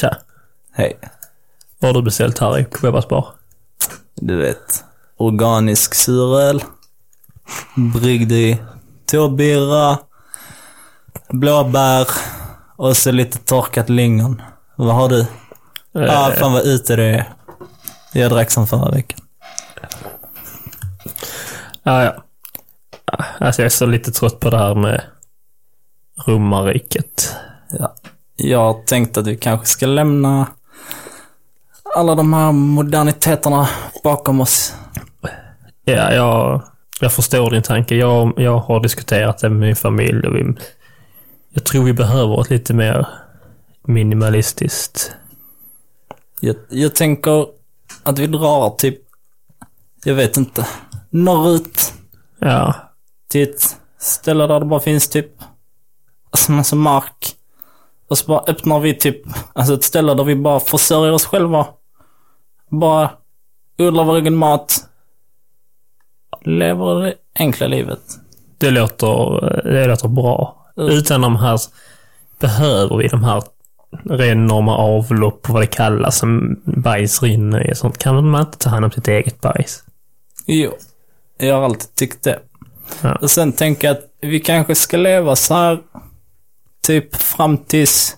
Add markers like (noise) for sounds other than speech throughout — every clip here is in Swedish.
Tja. Hej. Vad har du beställt här i Kubebas bar? Du vet, organisk suröl, bryggd i tåbirra, blåbär och så lite torkat lingon. Vad har du? Ah, fan vad ute det är. Jag drack som förra veckan. Ja, ja. Ja, Alltså jag är så lite trött på det här med romarriket. Ja. Jag har tänkt att vi kanske ska lämna alla de här moderniteterna bakom oss. Ja, jag, jag förstår din tanke. Jag, jag har diskuterat det med min familj och vi, jag tror vi behöver ett lite mer minimalistiskt. Jag, jag tänker att vi drar typ, jag vet inte, norrut Ja, till ett ställe där det bara finns typ, alltså massa mark. Och så bara öppnar vi typ, alltså ett ställe där vi bara försörjer oss själva. Bara odlar vår egen mat. Lever det enkla livet. det låter, det låter bra. Utan de här, behöver vi de här enorma avlopp och vad det kallas som bajs rinner i och sånt. Kan man inte ta hand om sitt eget bajs? Jo, jag har alltid tyckt det. Ja. Och sen tänker jag att vi kanske ska leva så här typ fram tills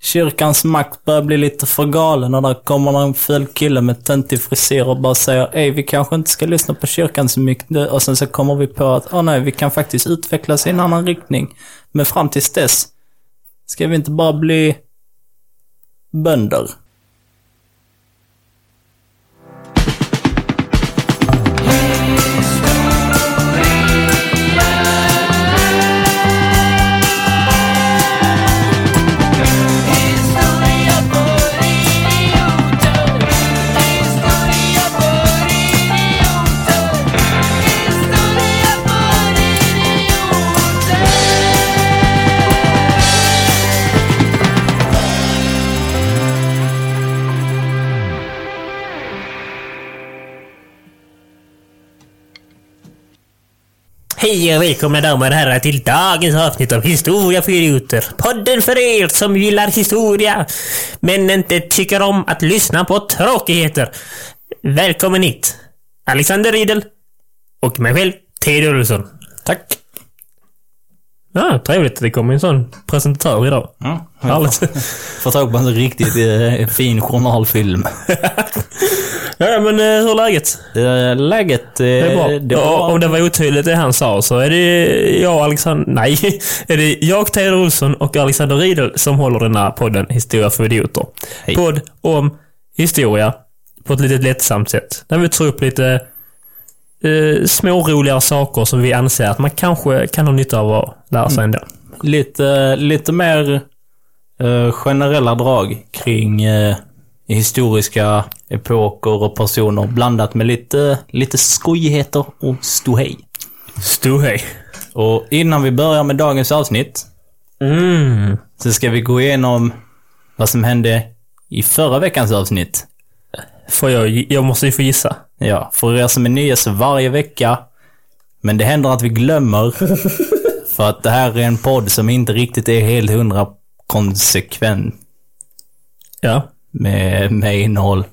kyrkans makt börjar bli lite för galen och där kommer en ful kille med töntig frisyr och bara säger ej vi kanske inte ska lyssna på kyrkan så mycket nu. Och sen så kommer vi på att, åh nej, vi kan faktiskt utvecklas i en annan riktning. Men fram tills dess ska vi inte bara bli bönder. Hej och välkomna damer och herrar till dagens avsnitt av Historia för idioter. Podden för er som gillar historia, men inte tycker om att lyssna på tråkigheter. Välkommen hit, Alexander Riedel och mig själv, Ted Olsson. Tack. Ja, trevligt att det kommer en sån presentatör idag. Ja, Härligt. Få tag på en riktigt eh, fin journalfilm. (laughs) Ja, men eh, hur är läget? Läget, eh, Det är bra. det var Ja, om det var otydligt det han sa så är det jag och Alexander... Nej. (laughs) Är det jag, Ted Olsson och Alexander Riedel som håller den här podden Historia för idioter. Hej. Podd om historia på ett lite lättsamt sätt. Där vi tar upp lite eh, småroligare saker som vi anser att man kanske kan ha nytta av att lära sig ändå. lite, lite mer eh, generella drag kring eh, historiska epoker och personer blandat med lite, lite skojigheter och ståhej. Ståhej. Och innan vi börjar med dagens avsnitt Mm. så ska vi gå igenom vad som hände i förra veckans avsnitt. Får jag... Jag måste ju få gissa. Ja, för er som är nya så varje vecka. Men det händer att vi glömmer. (laughs) för att det här är en podd som inte riktigt är helt hundra konsekvent Ja. Med, med innehåll.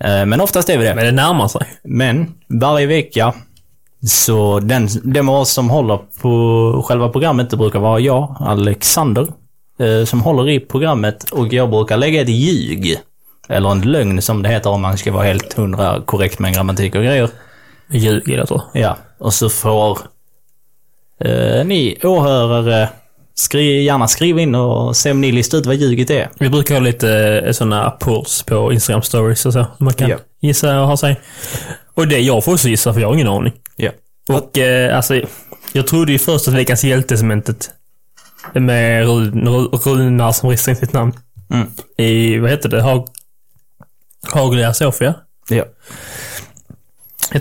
Eh, Men oftast är vi det. Men det närmar sig. Men varje vecka, så den, den av oss som håller på själva programmet, det brukar vara jag, Alexander, eh, som håller i programmet och jag brukar lägga ett ljug. Eller en lögn som det heter om man ska vara helt hundra korrekt med grammatik och grejer. Ljug, jag tror. Ja, och så får eh, ni åhörare skri, gärna skriva in och se om ni listar ut vad ljuget är. Vi brukar ha lite eh, sådana polls på Instagram stories och så. Man kan Ja. gissa och ha sig. Och det jag får också gissa för jag har ingen aning. Ja. Och eh, alltså, jag trodde ju först att veckans hjältesegmentet med Run- Ru- Runar som ristar in sitt namn. Mm. I, vad heter det? Hag... Hagliga Sofia. Ja.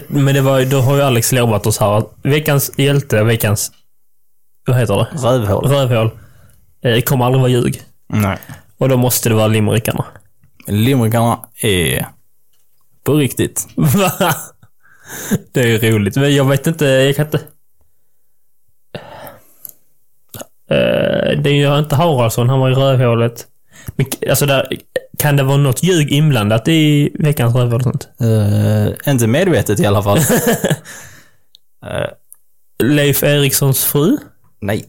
Men det var, ju- då har ju Alex lovat oss här att veckans hjälte, veckans... Vad heter det? Rövhål. Rövhål. Eh, kommer aldrig vara ljug. Nej. Och då måste det vara limerikarna. Limerikarna är på riktigt. Va? (laughs) Det är ju roligt, men jag vet inte, jag kan inte... Eh, det är ju inte Haraldsson, han var i rövhålet. Men, alltså där, kan det vara något ljug inblandat i veckans röv eller sånt? Eh, inte medvetet i alla fall. (laughs) Leif Erikssons fru? Nej,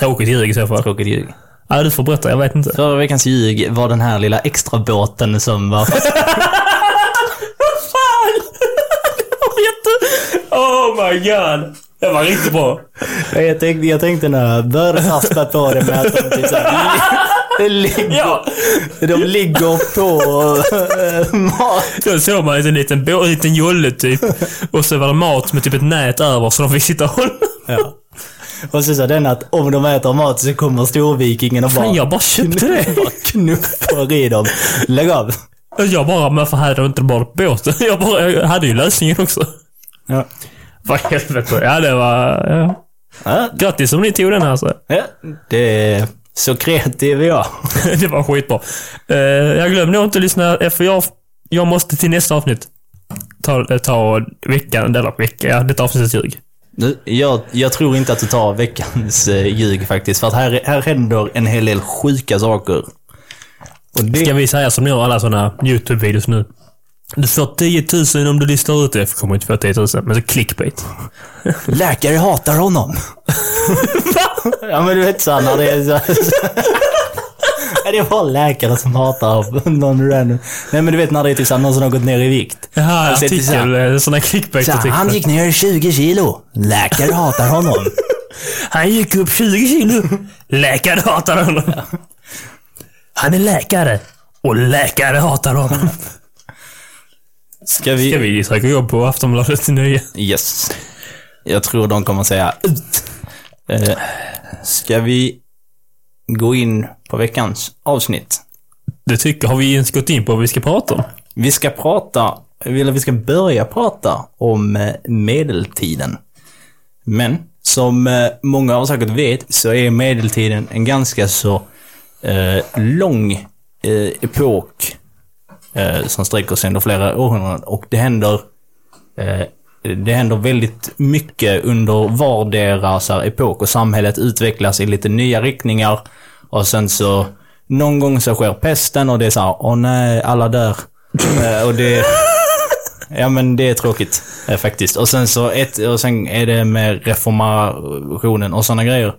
Tråkigt ljug i så fall. tråkigt ljug. Ja, du får berätta. Jag vet inte. Förra veckans ljug var den här lilla extra båten som var (laughs) Oh my god! Det var riktigt bra. jag, tänkte, jag tänkte när jag började haspa på det med att de typ såhär, li, (laughs) ligger, Ja. de ligger på äh, mat. Då såg man en liten, en liten jolle typ. Och så var det mat med typ ett nät över så de fick sitta och hålla. Ja. Och så sa den att om de äter mat så kommer storvikingen och bara... Fan, jag bara köpte det! (laughs) Knuffar i dem. Lägg av! Jag bara, men för här är inte bara båten. (laughs) Jag bara, jag hade ju lösningen också. Ja. Vad helvete. Ja, det var... Ja. Ja. Grattis om ni tog den här. Alltså. Ja, det... Så kreativ är jag. (laughs) det var skitbra. Uh, jag glömde nog inte att lyssna, eh, för jag, jag måste till nästa avsnitt ta, eh, ta veckan, eller vecka, ja, detta avsnittet 20. Jag, jag, tror inte att du tar veckans eh, ljug faktiskt. För att här, här händer en hel del sjuka saker. Och det... Ska vi säga som gör alla sådana YouTube-videos nu? Du får 10 000 om du listar ut det. Jag kommer inte få 10 000, men så clickbait. (laughs) Läkare hatar honom. (laughs) ja, men du vet såhär när det är så (laughs) Det är bara läkare som hatar någon random. Nej men du vet när det är typ såhär någon som har gått ner i vikt. Jaha, till så artikel, sådana Så clickbait-artiklar. han gick ner 20 kilo. Läkare hatar honom. (laughs) Han gick upp 20 kilo. Läkare hatar honom. Han är läkare. Och läkare hatar honom. Ska vi... Ska vi söka jobb på Aftonbladet till nöje? Yes. Jag tror de kommer säga ut. Eh, ska vi gå in på veckans avsnitt? Det tycker Har vi ens gått in på vad vi ska prata om? Vi ska prata, eller vi ska börja prata om eh, medeltiden. Men som eh, många av säkert vet så är medeltiden en ganska så eh, lång eh, epok eh, som sträcker sig under flera århundraden och det händer eh, det händer väldigt mycket under vardera så här, epok och samhället utvecklas i lite nya riktningar och sen så någon gång så sker pesten och det är så här, åh nej, alla dör. Eh, och det... Ja men det är tråkigt eh, faktiskt. Och sen så ett, och sen är det med reformationen och sådana grejer.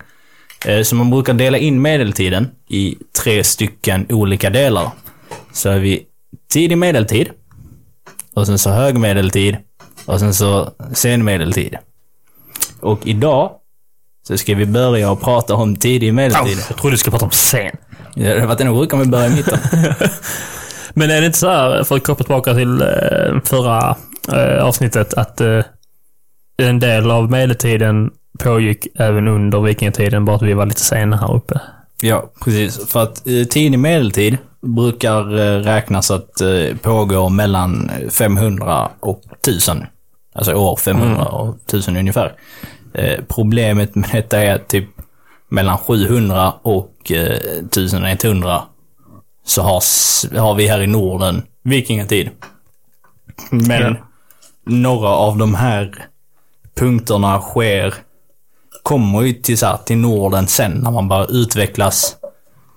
Eh, så man brukar dela in medeltiden i tre stycken olika delar. Så är vi tidig medeltid. Och sen så hög medeltid. Och sen så sen medeltid. Och idag så ska vi börja att prata om tidig medeltid. Jag trodde du skulle prata om sen. Ja, det hade varit ännu sjukare om vi börjar i mitten. (laughs) Men är det inte så här, för att koppla tillbaka till eh, förra eh, avsnittet, att eh, en del av medeltiden pågick även under vikingatiden, bara att vi var lite sena här uppe. Ja, precis. För att eh, tidig medeltid brukar räknas att pågå mellan 500 och 1000. Alltså år 500 och 1000 ungefär. Eh, problemet med detta är att typ mellan 700 och eh, 1100 så har, har vi här i Norden vikingatid. Men Ja. några av de här punkterna sker kommer ju till, så här, till Norden sen när man bara utvecklas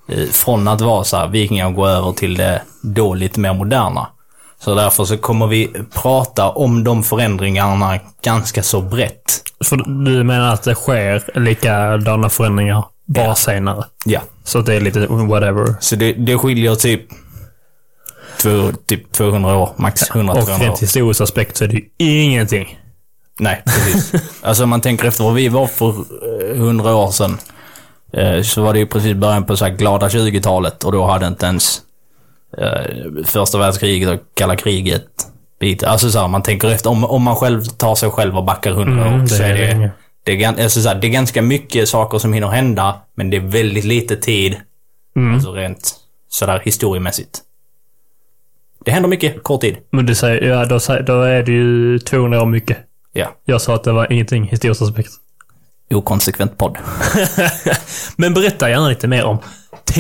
eh, från att vara så här, vikingar och gå över till det då lite mer moderna. Så därför så kommer vi prata om de förändringarna ganska så brett. För du menar att det sker likadana förändringar, bara Ja. senare? Ja. Så det är lite whatever. Så det, det skiljer typ, två, typ 200 år, max Och 100-200 år. rent historiskt aspekt så är det ju ingenting. Nej, precis. (laughs) alltså om man tänker efter vad vi var för eh, 100 år sedan. eh, Så var det ju precis början på så här glada 20-talet och då hade inte ens första världskriget och kalla kriget bit. Alltså så här, man tänker efter, om, om man själv tar sig själv och backar 100 Mm, år det så är det, det, är, alltså så här, det är ganska mycket saker som hinner hända, men det är väldigt lite tid. Mm. Alltså rent sådär historiemässigt. Det händer mycket, kort tid. Men du säger, ja då, då är det ju 200 år mycket. Ja. Jag sa att det var ingenting historiskt aspekt. Okonsekvent podd. (laughs) Men berätta gärna lite mer om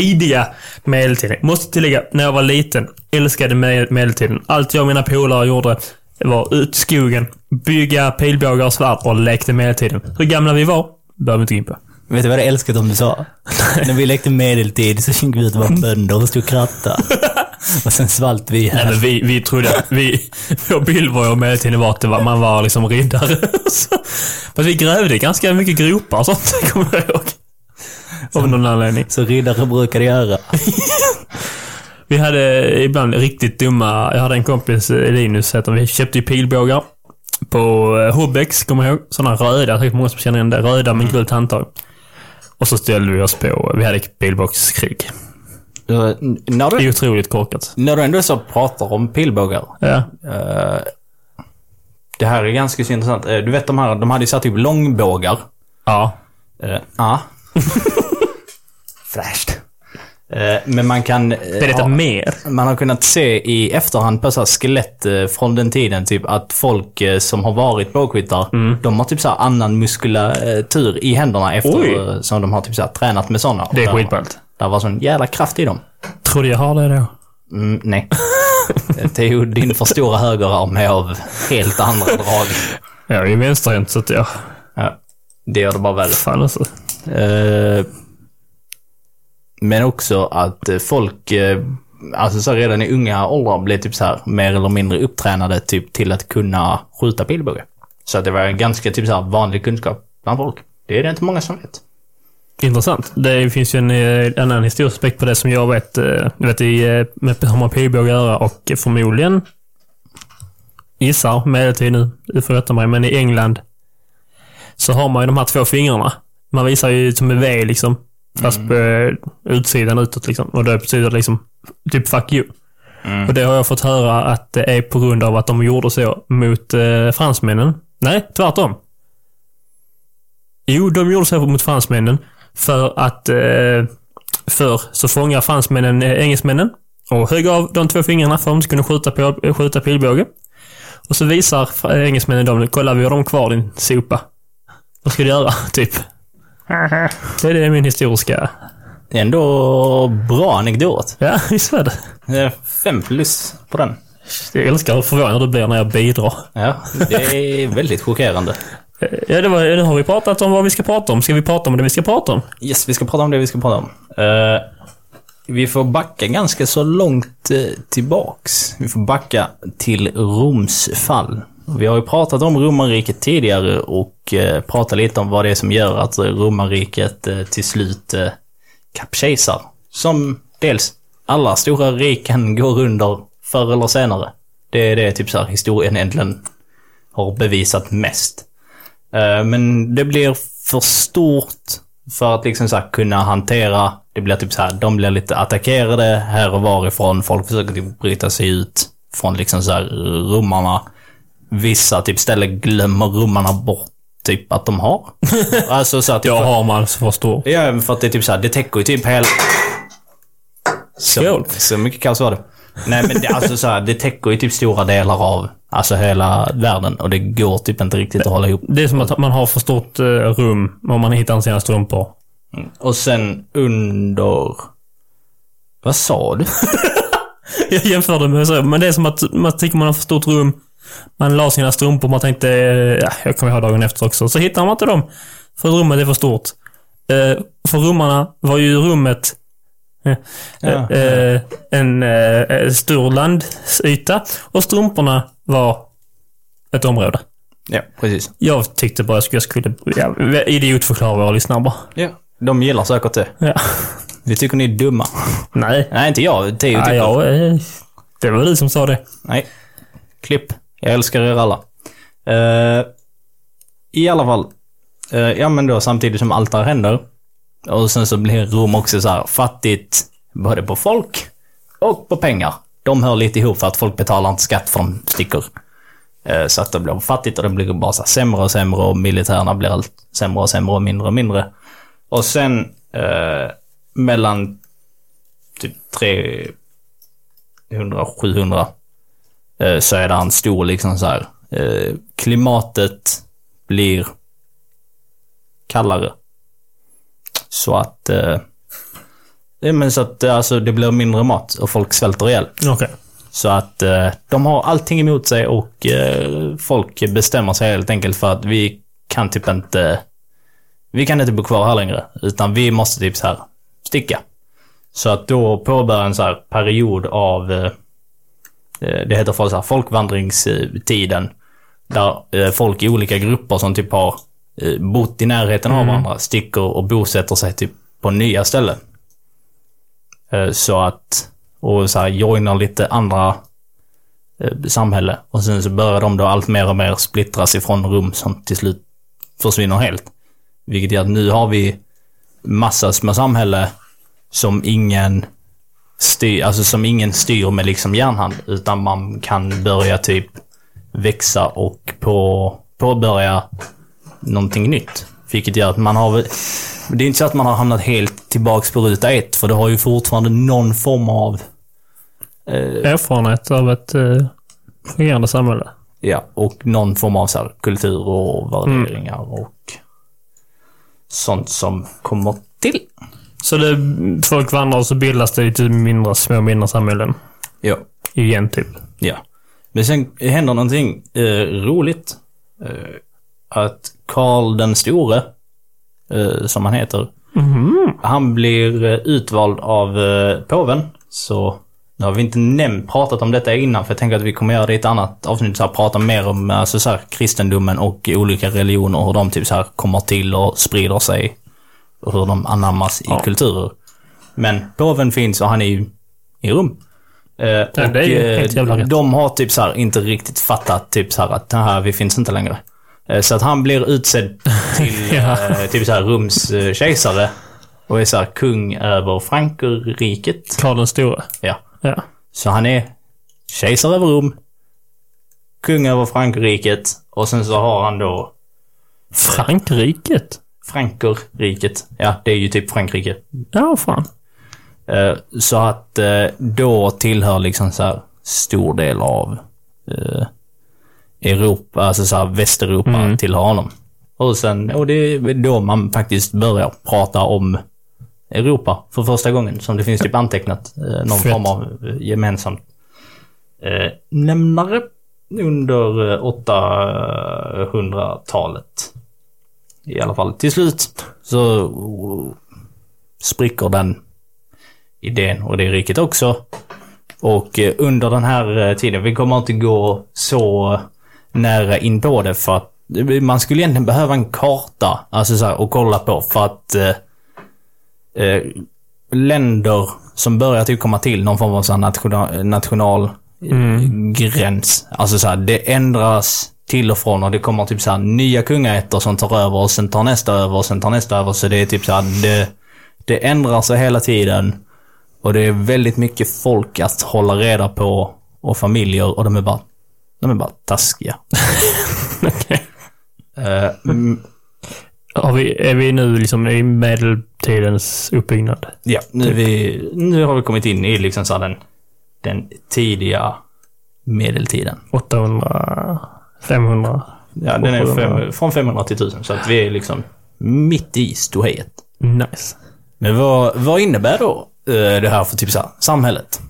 tidiga medeltiden. Måste tillägga, när jag var liten, älskade med- medeltiden. Allt jag och mina polare gjorde var ut i skogen, bygga pilbågar och svärd och lekte medeltiden. Hur gamla vi var, behöver vi inte gå in på. Vet du vad jag älskade om du sa? När vi lekte medeltid så gick vi ut och var bönder och stod och krattade. (laughs) Och sen svalt vi Nej, här. men vi, vi trodde, vi, vår bild var ju om medeltiden var att var, man var liksom riddare. (laughs) Fast vi grävde ganska mycket gropar och sånt, (laughs) kommer jag ihåg. Av någon anledning. Så riddare brukade göra. (laughs) Vi hade ibland riktigt dumma, jag hade en kompis, eh, Linus heter vi köpte ju pilbågar på eh, Hobbex, kommer jag ihåg. Sådana röda, jag tror många som känner igen det. Röda med gult handtag. Och så ställde vi oss på, vi hade pilbågskrig. När Det du, är otroligt korkat. när du ändå så pratar om pilbågar. Ja. eh, det här är ganska så intressant. Eh, du vet de här, de hade ju satt typ långbågar. Ja. Eh, Ja. (laughs) Fräscht. Eh, Men man kan... eh, Berätta ha- mer. Man har kunnat se i efterhand på så här skelett eh, från den tiden, typ att folk som har varit bågskyttar, Mm. de har typ så här annan muskulatur i händerna efter Oj. som de har typ så här tränat med sådana. Det är skitballt. Det var sån jävla kraft i dem. Tror du jag har det då? Mm, nej. (laughs) det är ju din för stora högerarm är av helt andra drag. Jag är ju vänsterhänt så att jag... Ja, det gör det bara värre. Fan alltså. Eh, men också att eh, folk, eh, alltså så redan i unga åldrar blev typ så här mer eller mindre upptränade typ till att kunna skjuta pilbåge. Så att det var en ganska typ så här vanlig kunskap bland folk. Det är det inte många som vet. Intressant. Det finns ju en eh, en annan historisk aspekt på det som jag vet. Jag Du vet, i, med har man pilbåge att göra och förmodligen gissar medeltid nu, du får rätta mig, men i England så har man ju de här två fingrarna. Man visar ju som en V liksom. Fast på eh, utsidan utåt liksom. Och det betyder liksom typ fuck you. Och det har jag fått höra att det är på grund av att de gjorde så mot eh, fransmännen. Nej, tvärtom. Jo, de gjorde så mot fransmännen för att eh, för så fångar fransmännen eh, engelsmännen och högg av de två fingrarna för att de skulle kunna skjuta, på, skjuta pilbåge. Och så visar engelsmännen dem, kolla vi har dem kvar din sopa. Vad ska du göra? (laughs) Typ. (laughs) Det är det min historiska... Det är ändå bra anekdot. Ja, visst är det. Det är Fem plus på den. Jag älskar hur förvånad du blir när jag bidrar. Ja, det är väldigt chockerande. (laughs) Ja, det var, nu har vi pratat om vad vi ska prata om. Ska vi prata om det vi ska prata om? Yes, vi ska prata om det vi ska prata om. Eh, vi får backa ganska så långt eh, tillbaks. Vi får backa till Roms fall. Vi har ju pratat om romarriket tidigare och eh, pratat lite om vad det är som gör att romarriket eh, till slut eh, kapsejsar. Som dels alla stora riken (laughs) går under förr eller senare. Det är det typ så här historien egentligen har bevisat mest. Men det blir för stort för att liksom så här kunna hantera. Det blir typ så här, de blir lite attackerade här och varifrån. Folk försöker typ bryta sig ut från liksom så här romarna. Vissa typ ställen glömmer romarna bort typ att de har. (laughs) alltså så att typ, Jag har man så förstår. Ja, för att det är typ så här, det täcker ju typ hela... Så, så mycket kaos var det. Nej men det, alltså så här, det täcker ju typ stora delar av, alltså hela världen och det går typ inte riktigt att hålla ihop. Det är som att man har för stort eh, rum om man hittar sina strumpor. Och sen under... Vad sa du? (laughs) Jag jämförde med så, men det är som att man tycker man har för stort rum. Man la sina strumpor, man tänkte, eh, ja, jag kommer ihåg dagen efter också. Så hittar man inte dem. För rummet är för stort. Eh, för rummarna var ju rummet eh, Ja, eh, en eh, stor landyta och strumporna var ett område. Ja, precis. Jag tyckte bara att jag skulle ja, idiotförklara våra lyssnare bara. Ja. De gillar säkert det. Ja. Vi tycker ni är dumma. Nej. Nej, inte jag. Theo Ja, tycker. ja, eh, det var du som sa det. Nej. Klipp. Jag älskar er alla. Uh, I alla fall. Uh, ja, men då samtidigt som allt det här händer. Och sen så blir Rom också så här fattigt. Både på folk och på pengar. De hör lite ihop för att folk betalar inte skatt för de sticker. Uh, så att det blir fattigt och det blir bara så här sämre och sämre och militärerna blir allt sämre och sämre och mindre och mindre. Och sen mellan typ 300 700 så är det en stor liksom så här eh, klimatet blir kallare. Så att eh, men så att eh, alltså det blir mindre mat och folk svälter ihjäl. Okej. Så att eh, de har allting emot sig och eh, folk bestämmer sig helt enkelt för att vi kan typ inte... vi kan inte bo kvar här längre, utan vi måste typ så här sticka. Så att då påbörja en så här period av, eh, eh, det heter för så här folkvandringstiden, där eh, folk i olika grupper som typ har eh, bott i närheten av varandra sticker och bosätter sig typ på nya ställen. Eh, Så att, och så här joinar lite andra eh, samhälle. Och sen så börjar de då allt mer och mer splittras ifrån rum som till slut försvinner helt. Vilket gör att nu har vi massas med samhälle som ingen styr, alltså som ingen styr med liksom järnhand. Utan man kan börja typ växa och på, påbörja någonting nytt. Vilket gör att man har Det är inte så att man har hamnat helt tillbaks på ruta ett, för det har ju fortfarande någon form av Erfarenhet av ett uh, fungerande samhälle. Ja, och någon form av så här, kultur och värderingar och sånt som kommer till. Så det, folk vandrar och så bildas det lite mindre, små mindre samhällen. Ja. Igen, typ. Ja. Men sen händer någonting eh, roligt. Eh, att Karl den store, eh, som han heter, han blir eh, utvald av eh, påven. Så nu har vi inte nämnt, pratat om detta innan, för jag tänker att vi kommer göra det i ett annat avsnitt, så här, prata mer om alltså, så här, kristendomen och olika religioner, hur de typ så här kommer till och sprider sig. Och hur de anammas i kulturer. Men påven finns och han är ju i Rom. Eh, det är och, ju eh, helt jävla rätt. de har typ så här inte riktigt fattat typ så här att det här, vi finns inte längre. Eh, Så att han blir utsedd till (laughs) Ja. eh, typ så här Roms eh. Och är så här kung över Frankrike. Karl den store. Ja. Ja. Så han är kejsare över Rom, kung över Frankrike och sen så har han då Frankrike? Frankerriket. Ja, det är ju typ Frankrike. Ja, fan. Eh, Så att eh, då tillhör liksom så här stor del av eh, Europa, alltså så här Västeuropa tillhör honom. Och sen, och det är då man faktiskt börjar prata om Europa för första gången. Som det finns typ antecknat. Någon Fett. form av gemensamt eh, nämnare under eh, 800-talet. I alla fall till slut så spricker den idén och det riket också. Och eh, under den här eh, tiden, vi kommer inte gå så nära in på det för att man skulle egentligen behöva en karta alltså så här, och kolla på för att eh, eh, länder som börjar typ komma till någon form av så national, national eh, gräns. Alltså så här, det ändras till och från och det kommer typ så här nya kungaätter som tar över och sen tar nästa över och sen tar nästa över. Så det är typ så här, det, det ändrar sig hela tiden. Och det är väldigt mycket folk att hålla reda på och familjer och de är bara, de är bara taskiga. (laughs) Okej. Eh, mm, Har vi, är vi nu liksom i medeltidens uppbyggnad? ja, nu, är vi, nu har vi kommit in i liksom så den, den tidiga medeltiden. 800, 500? Ja, den är 800. fem, från 500 till 1000 så att vi är liksom mitt i ståhejet. Nice. Men vad, vad innebär då eh, det här för typ så här, samhället?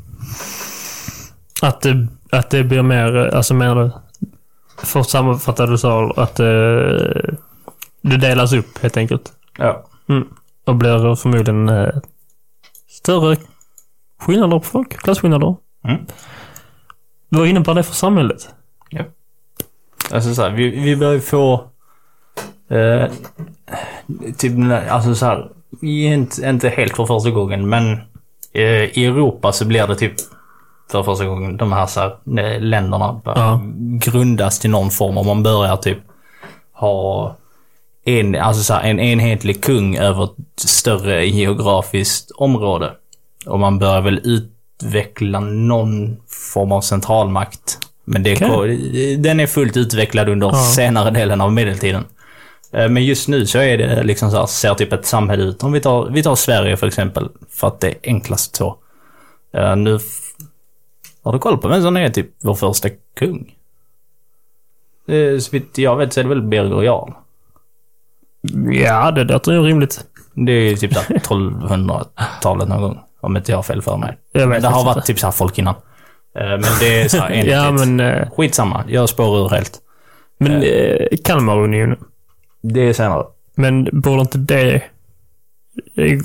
Att det, att det blir mer, alltså mer... För att sammanfatta du sa, att det, det delas upp helt enkelt. Ja. Mm. Och blir förmodligen eh, större skillnader på folk, klasskillnader. Mm. Vad innebär det för samhället? ja. Alltså så här, vi, vi börjar få eh, typ alltså så här, inte, inte helt för första gången men eh, i Europa så blir det typ för första gången de här, så här eh, länderna Ja. grundas till någon form och man börjar typ ha en, alltså så här, en enhetlig kung över ett större geografiskt område. Och man börjar väl utveckla någon form av centralmakt. Men det, Okej. den är fullt utvecklad under Ja. senare delen av medeltiden. Eh, Men just nu så är det liksom så här, ser typ ett samhälle ut. Om vi tar, vi tar Sverige för exempel, för att det är enklast så. Eh, Nu, har du koll på vem som är typ vår första kung? Eh, Så vitt jag vet så är det väl Birger Jarl. Ja, det låter ju rimligt. Det är ju typ så här (laughs) 1200-talet någon gång. Om inte jag har fel för mig. Jag vet det har varit typ så här folk innan. Eh, Men det är så här. (laughs) Ja, men, eh, Skitsamma, jag spår ur helt. men eh, Kalmarunionen. Det är senare. Men borde inte det...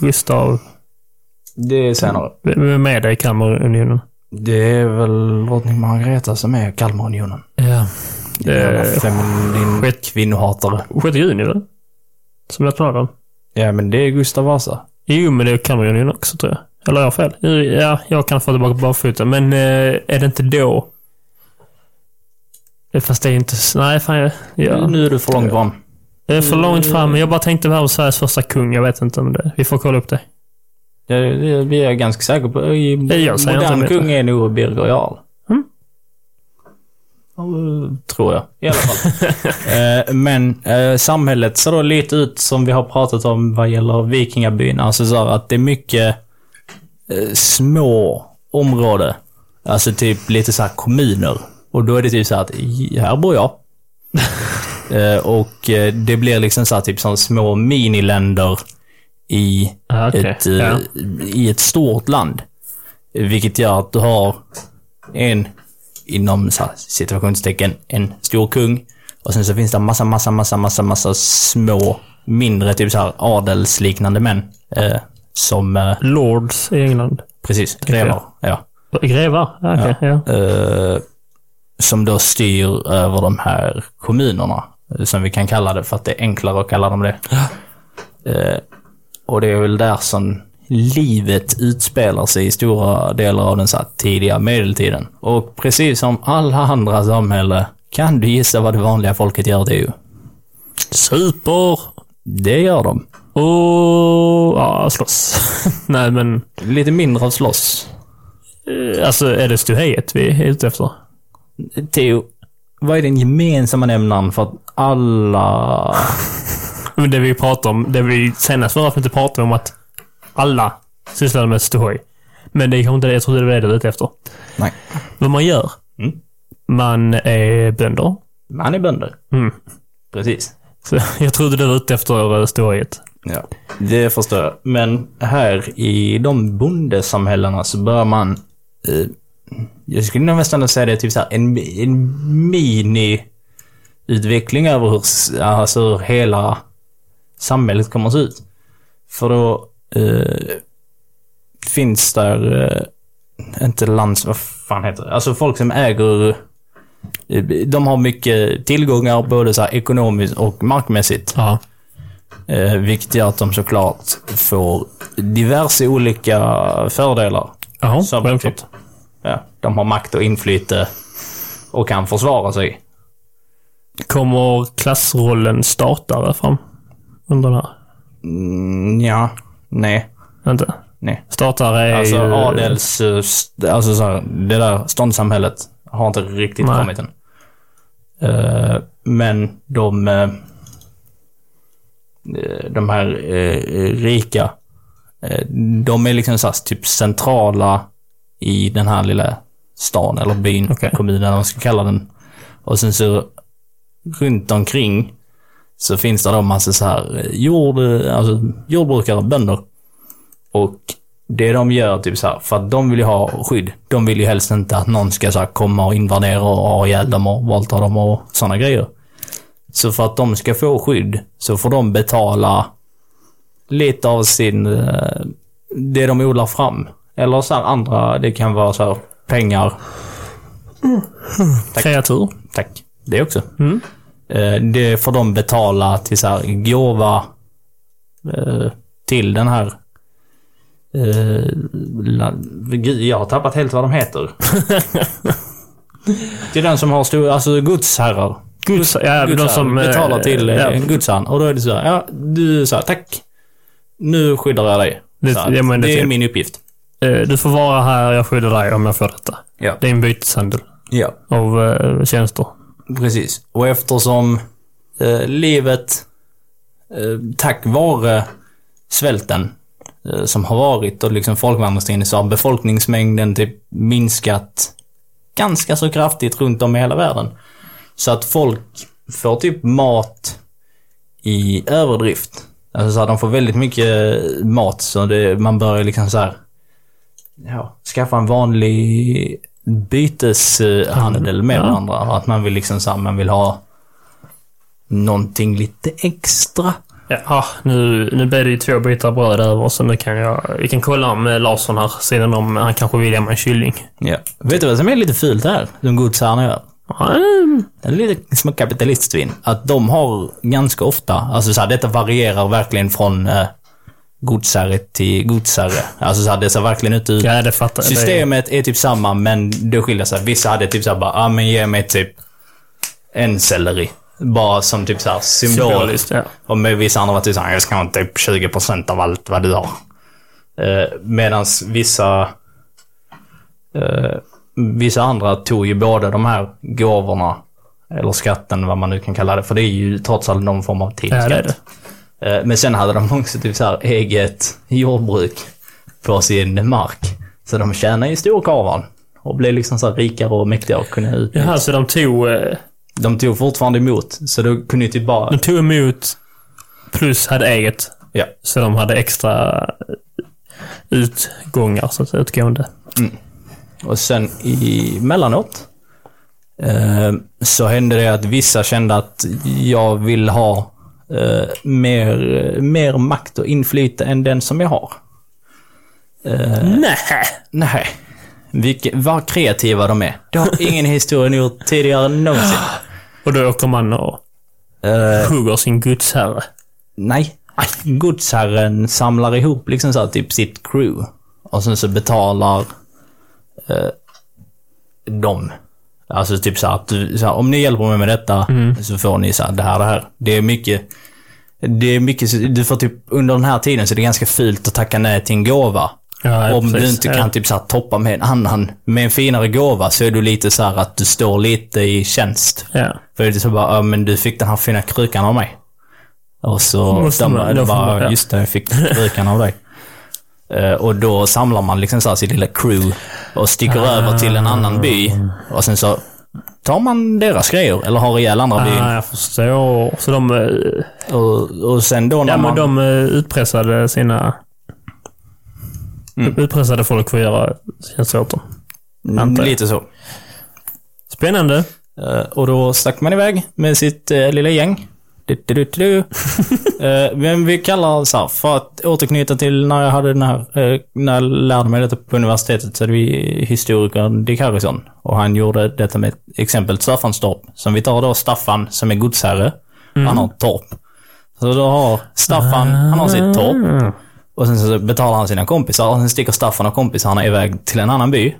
Gustav... Det är senare. Vem är det i Kalmarunionen? Det är väl drottning Margareta som är Kalmarunionen. Ja. Eh, feminin skit. kvinnohatare. 6 juni väl? Som nationaldagen? Ja, men det är Gustav Vasa. Jo, men det är Kalmarunionen också tror jag. Eller har jag fel? Ja, jag kan få tillbaka barfota. Men eh, är det inte då? Fast det är inte... Nej, fan jag... Ja. Nu är du för långt fram. Det är för långt fram. Jag bara tänkte på Sveriges första kung. Jag vet inte om det... Vi får kolla upp det. Det, det, vi är ganska säkra på. I jag modern kung är nog Birger Jarl. Mm. Tror jag. I alla fall. (laughs) eh, men eh, samhället ser då lite ut som vi har pratat om vad gäller vikingabyn. Alltså så här att det är mycket eh, små områden. Alltså typ lite så här kommuner. Och då är det typ så här att här bor jag. (laughs) eh, och eh, det blir liksom så här typ som små miniländer i Ah, okej. ett, Ja. i ett stort land. Vilket gör att du har en, inom så här, situationstecken, en stor kung. Och sen så finns det massa, massa, massa, massa, massa små, mindre, typ så här adelsliknande män. Eh, som, eh, Lords i England. precis, grevar. Ja. Grevar? Ah, Okej, ja. Eh, som då styr över de här kommunerna. eh, Som vi kan kalla det för att det är enklare att kalla dem det. Eh, och det är väl där som livet utspelar sig i stora delar av den så här tidiga medeltiden. Och precis som alla andra samhällen kan du gissa vad det vanliga folket gör ju. Super! Det gör de. Och... Ja, slåss. (laughs) Nej, men... Lite mindre av slåss. eh, Alltså, är det ståhejet vi är ute efter? Theo, vad är den gemensamma nämnaren för att alla... (laughs) Men det vi pratar om, det vi senast förra avsnittet pratade om att alla sysslade med ståhej. Men det är kanske inte det, jag trodde det var det du var ute efter. Nej. Vad man gör? Mm. Man är bönder. Man är bönder. Mm. Precis. Så (laughs) jag trodde du var ute efter ståhejet. Ja, det förstår jag. Men här i de bondesamhällena så bör man... Eh, jag skulle nog nästan säga det typ så här, en, en mini-utveckling över hur, alltså hur hela samhället kommer att se ut. För då eh, finns där, eh, inte lands... Vad fan heter det? Alltså folk som äger... Eh, de har mycket tillgångar både så här ekonomiskt och markmässigt. Aha. Eh, gör att de såklart får diverse olika fördelar. Jaha, Som självklart. typ, ja, de har makt och inflyte och kan försvara sig. Kommer klassrollen starta där fram? Under den här? Mm, ja, nej, Inte? nej. Startare är Alltså ju... adels... eh, Alltså så här, det där ståndssamhället har inte riktigt Nej. kommit än. Eh, men de... eh, de här eh, rika, eh, de är liksom så typ centrala i den här lilla stan eller byn, Okej. kommunen eller vad man ska kalla den. Och sen så runt omkring så finns det då massa så här eh, jord, eh, alltså jordbrukare, bönder. Och det de gör, typ så här, för att de vill ju ha skydd. De vill ju helst inte att någon ska så komma och invadera och ha ihjäl dem och våldta dem och sådana grejer. Så för att de ska få skydd så får de betala lite av sin, eh, det de odlar fram. Eller så här andra, det kan vara så här pengar. Tack. Kreatur. Tack. Det också. Mm. Eh, Det får de betala till så här gåva eh, till den här gud, jag har tappat helt vad de heter. (laughs) till den som har stor, alltså godsherrar. Guds, ja, de Godsherrar som... eh, betalar till eh, ja, godsherren. Och då är det så här, ja, du sa tack. Nu skyddar jag dig. Det- att ja, det det är min uppgift. eh, Du får vara här, jag skyddar dig om jag får detta. Ja. Det är en byteshandel Ja. av eh, tjänster. Precis. Och eftersom eh, livet, eh, tack vare svälten eh, som har varit och liksom folkvandringstiden så har befolkningsmängden typ minskat ganska så kraftigt runt om i hela världen. Så att folk får typ mat i överdrift. Alltså så här, de får väldigt mycket mat så det, man börjar liksom så här, ja, skaffa en vanlig byteshandel med Ja. varandra. Att man vill liksom så här, man vill ha någonting lite extra. Ja, nu, nu blir det ju två bitar bröd över så nu kan jag... Vi kan kolla om eh, Larsson här sedan om han kanske vill mig en kylling. Ja. Vet du vad som är lite fult här? De godsherrarna gör? Ja, mm, Det är lite som kapitalistvin. Att de har ganska ofta, alltså så här, detta varierar verkligen från eh, godsherre till godsherre. Alltså så här, det ser verkligen ut. Ja, det fattar jag. Systemet är typ samma, men det skiljer sig. Vissa hade typ såhär bara, ja ah, men ge mig typ en selleri. Bara som typ såhär symbol. Symboliskt, ja. Och med vissa andra var typ såhär, jag ska ha typ 20% av allt vad du har. Eh, Medan vissa... Eh, vissa andra tog ju båda de här gåvorna, eller skatten, vad man nu kan kalla det, för det är ju trots allt någon form av Ja, tidsskatt. det. Eh, Men sen hade de också typ så här eget jordbruk på sin mark. Så de tjänade ju storkarvan. Och blev liksom så här rikare och mäktigare och kunde ut. Jaha, så de tog... eh, De tog fortfarande emot, så då kunde ju typ bara... De tog emot plus hade eget. Ja. Så de hade extra utgångar, så att säga, utgående. Och sen emellanåt eh, så hände det att vissa kände att jag vill ha eh, mer, mer makt och inflytande än den som jag har. Nej. Nej. Vilke, vad kreativa de är. Det har ingen historia gjort tidigare någonsin. (gasps) Och då åker man och Eh, hugger sin gudsherre. nej. Godsherren samlar ihop liksom så här, typ sitt crew. Och sen så betalar eh, de. Alltså typ så att du, så här, om ni hjälper mig med detta så får ni så här, det här, det här. Det är mycket, det är mycket, du får typ, under den här tiden så är det ganska fult att tacka nej till en gåva. Ja, Om du precis. inte Ja. kan typ så här, toppa med en annan, med en finare gåva så är du lite så här att du står lite i tjänst. Ja. För det är så bara, ja men du fick den här fina krukan av mig. Och så, de, bara, ja. just det, jag fick krukan av dig. Eh, och då samlar man liksom så här sitt lilla crew och sticker över till en annan by. Och sen så tar man deras grejer, eller har ihjäl andra byn. Ah, jag förstår. Så de, eh, Och, och sen då när ja, men man... de eh, utpressade sina... Mm. Utpressade folk för att göra tjänster åt dem. Mm, lite så. Spännande. Eh, och då stack man iväg med sitt uh, lilla gäng. Du, du, du. (laughs) Eh, men vi kallar så här, för att återknyta till när jag hade den här, eh, när jag lärde mig detta på universitetet så hade vi historikern Dick Harrison. Och han gjorde detta med ett exempel, Staffanstorp. Som vi tar då Staffan som är godsherre. Han har ett torp. Så då har Staffan, han har sitt torp. Och sen så betalar han sina kompisar och sen sticker Staffan och kompisarna iväg till en annan by.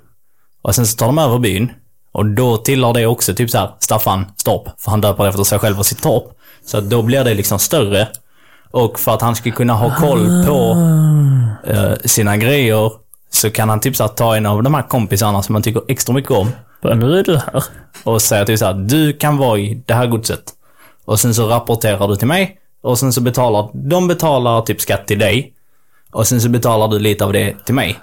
Och sen så tar de över byn. Och då tillhör det också typ så här Staffan Storp. För han döper efter sig själv och sitt torp. Så att då blir det liksom större. Och för att han ska kunna ha koll på eh, sina grejer så kan han typ så här ta en av de här kompisarna som han tycker extra mycket om. Bara, nu är du här. Och säga typ så här, du kan vara i det här godset. Och sen så rapporterar du till mig. Och sen så betalar, de betalar typ skatt till dig. Och sen så betalar du lite av det till mig.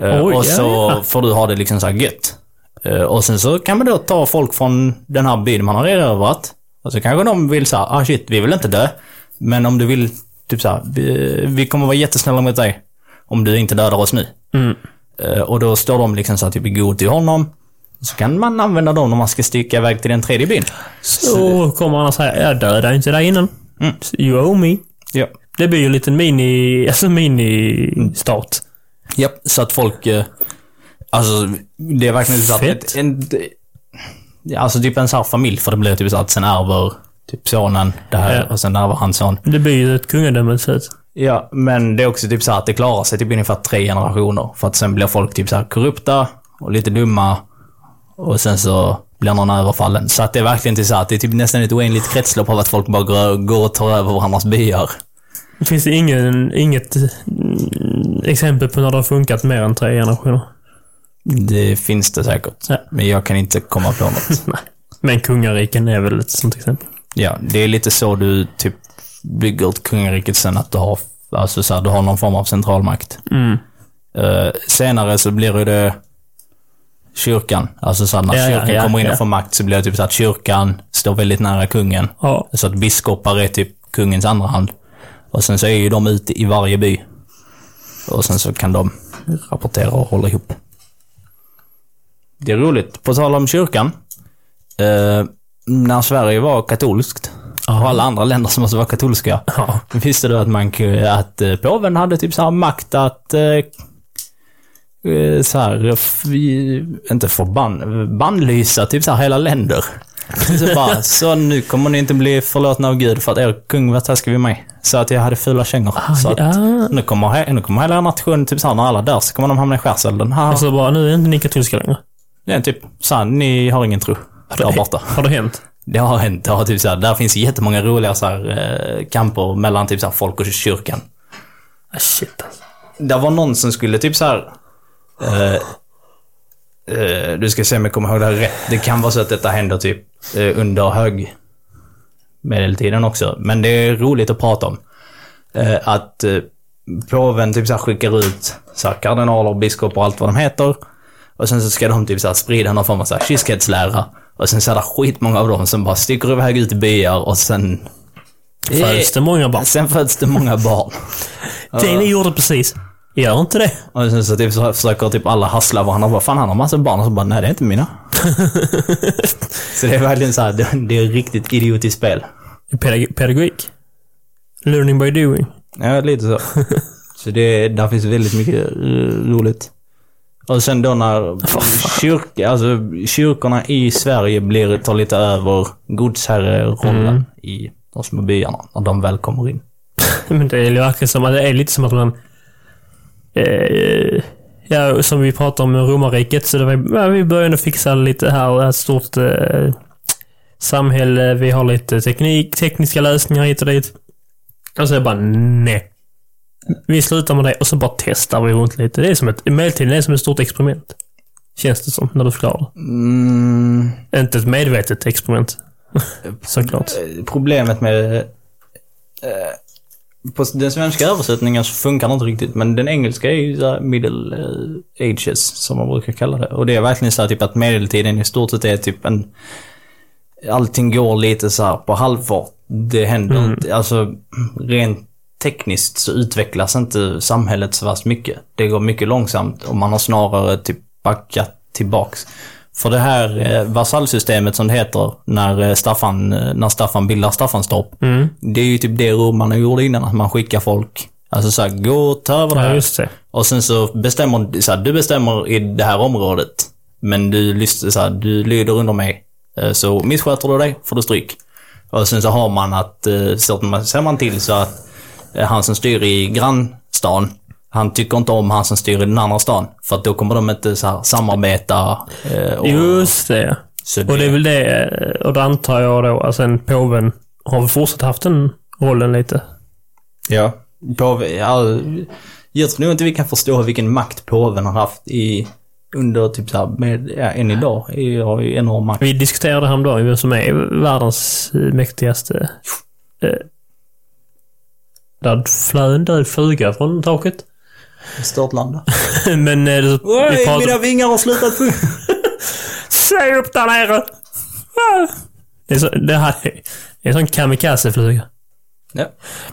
Eh, Oj, och ja, så ja. får du ha det liksom så här gött. Eh, och sen så kan man då ta folk från den här byn man har erövrat. Och så kanske de vill säga, ah shit, vi vill inte dö. Men om du vill, typ så här, vi, vi kommer vara jättesnälla mot dig. Om du inte dödar oss nu. Mm. Eh, och då står de liksom så här, typ i god till honom. Så kan man använda dem när man ska sticka iväg till den tredje byn. Så kommer han och säger, jag dödade inte dig innan. Mm. You owe me. Ja. Det blir ju en liten mini, (laughs) alltså mini-start. Japp, så att folk... Eh, alltså, det är verkligen så att... En, ja, alltså typ en sån här familj, för det blir typ så att sen ärver typ sonen det här Ja. och sen ärver hans son. Det blir ju ett kungadöme slut. Ja, men det är också typ så att det klarar sig typ ungefär tre generationer. För att sen blir folk typ så korrupta och lite dumma. Och sen så blir någon överfallen. Så att det är verkligen till så att det är typ nästan ett oändligt kretslopp av att folk bara går, och tar över varandras byar. Finns det ingen, inget mm, exempel på när det har funkat mer än tre generationer. Det finns det säkert. Ja. Men jag kan inte komma på något. (laughs) Men kungariken är väl ett sånt exempel. Ja, det är lite så du typ bygger ett kungariket sen att du har, alltså så här, du har någon form av centralmakt. Mm. Eh, senare så blir det kyrkan. Alltså så här, när Ja, kyrkan ja, kommer in och får makt så blir det typ så att kyrkan står väldigt nära kungen. Så att biskopar är typ kungens andra hand. Och sen så är ju de ute i varje by. Och sen så kan de rapportera och hålla ihop. Det är roligt. På tal om kyrkan. Eh, när Sverige var katolskt Och alla andra länder som måste vara katolska. Ja. Visste du att man att eh, påven hade typ så här makt att eh, eh, så här, f- inte förbann, bannlysa typ så här hela länder. Så, bara, (laughs) så nu kommer ni inte bli förlåtna av Gud för att er kung var taskig vid mig. Så att jag hade fula kängor. så att ja. nu kommer, nu kommer hela nationen, typ så här, när alla dör så kommer de hamna i skärselden. Alltså bara, nu är inte ni katolska längre. Är typ så här, ni har ingen tro. Där borta. Har det hänt? (laughs) Det har hänt. Har typ så här, där finns jättemånga roliga så här, eh, kamper mellan typ så här, folk och kyrkan. Ah, shit alltså. Det var någon som skulle typ så här. Eh, eh, du ska se om jag kommer ihåg det här rätt. Det kan vara så att detta händer typ eh, under hög medeltiden också. Men det är roligt att prata om. Eh, att eh, påven typ så här skickar ut så här, kardinaler, biskopar och allt vad de heter. Och sen så ska de typ så här sprida någon form av så här kyskhetslära. Och sen så är det skitmånga av dem som bara sticker iväg ut i byar och sen... Föds det många barn? Sen föds det många barn. Det ni gjorde precis. Gör inte det. Och sen så typ så försöker typ alla hassla varandra. Bara, fan han har massa barn. Och så bara, nej det är inte mina. (laughs) så det är verkligen så här, det, det är riktigt idiotiskt spel. Pedag- pedagogik. Learning by doing. Ja, lite så. (laughs) så det, där finns väldigt mycket eh, roligt. Och sen då när kyrka, alltså, kyrkorna i Sverige blir, tar lite över godsherrerollen i de små byarna. När de väl kommer in. (laughs) Men det är verkligen som det är lite som att man... Eh, ja, som vi pratade om romarriket, så det var, ja, vi började fixa lite här, ett stort eh, samhälle, vi har lite teknik, tekniska lösningar hit och dit. Och så det bara nej. Vi slutar med det och så bara testar vi runt lite. Det är som ett, medeltiden är som ett stort experiment. Känns det som, när du förklarar det. Mm, Inte ett medvetet experiment. (laughs) Såklart. Problemet med... Eh, på den svenska översättningen så funkar det inte riktigt, men den engelska är ju så här middle eh, ages, som man brukar kalla det. Och det är verkligen så här typ att medeltiden i stort sett är typ en... Allting går lite så här på halvfart. Det händer inte, alltså rent tekniskt så utvecklas inte samhället så värst mycket. Det går mycket långsamt och man har snarare typ backat tillbaks. För det här eh, vasallsystemet som det heter när eh, Staffan, eh, när Staffan bildar Staffanstorp. Mm. Det är ju typ det romarna gjorde innan, att man skickar folk. Alltså såhär, gå och ta över det Ja, här. just det. Och sen så bestämmer, så här, du bestämmer i det här området. Men du, så här, du lyder under mig. Eh, Så missköter du dig får du stryk. Och sen så har man att, så man, ser man till så att han som styr i grannstan, han tycker inte om han som styr i den andra stan. För att då kommer de inte så här, samarbeta. eh, Och, Just det. så Och det är väl det, och då antar jag då, alltså en påven har väl fortsatt haft den rollen lite. Ja. Påve, ja, jag tror nog inte vi kan förstå vilken makt påven har haft i, under typ så här, med, ja, än idag. Har ju enorm makt. Vi diskuterade häromdagen vem som är världens eh, mäktigaste... Eh, där flög en död fluga från taket. Störtlanda. (laughs) Men eh, det- vi pratade... vingar har slutat. (laughs) Säg upp där nere! Det är, så, det här är en sån kamikaze-fluga. Ja.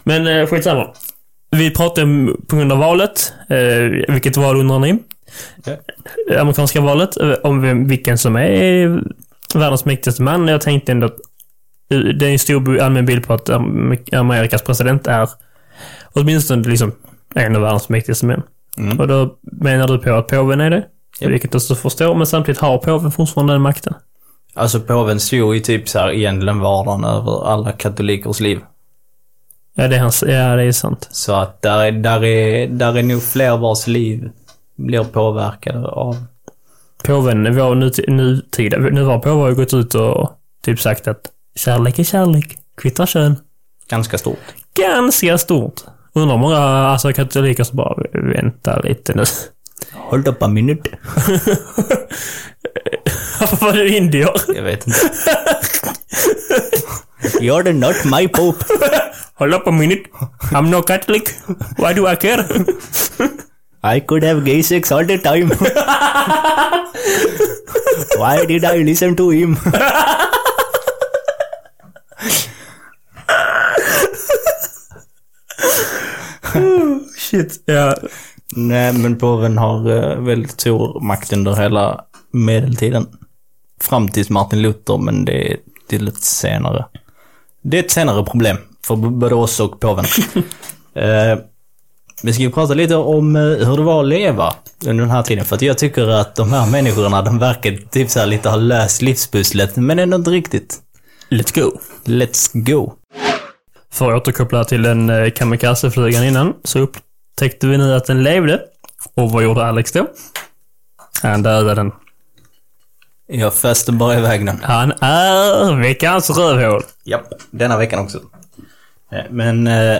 Men eh, skitsamma. Vi pratade på grund av valet, eh, vilket val undrar ni? Ja. Amerikanska valet, eh, om vem, vilken som är världens mäktigaste man. Jag tänkte ändå att eh, det är en stor allmän bild på att Am- Amerikas president är åtminstone liksom en av världens mäktigaste män. Mm. Och då menar du på att påven är det? Japp. Vilket jag så förstår, men samtidigt har påven fortfarande den makten. Alltså påven styr ju typ så här egentligen vardagen över alla katolikers liv. Ja, det är, hans, ja, det är sant. Så att där är, där är, där är nog fler vars liv blir påverkade av... Påven, vår nutid, nutida, nuvarande påve har ju gått ut och typ sagt att kärlek är kärlek, kvittar kön. Ganska stort. Ganska stort. Undrar många alltså, bara vänta lite nu. Hold up a minute. Varför var det indier? Jag vet inte. You're not my pope. Hold up a minute. I'm no Catholic. Why do I care? I could have gay sex all the time. (laughs) Why did I listen to him? (laughs) Shit. Ja. Nej, men påven har eh, väldigt stor makt under hela medeltiden. Fram tills Martin Luther, men det är till ett senare. det är ett senare problem för både oss och påven. (laughs) eh, vi ska ju prata lite om eh, hur det var att leva under den här tiden. För att jag tycker att de här människorna, de verkar typ så lite ha löst livspusslet, men ändå inte riktigt. Let's go. Let's go. För att återkoppla till den eh, kamikazeflygaren innan, så upptäckte vi nu att den levde. Och vad gjorde Alex då? Han dödade den. Jag fäste bara iväg den. Han är veckans rövhål. Japp, denna veckan också. Eh, Men eh,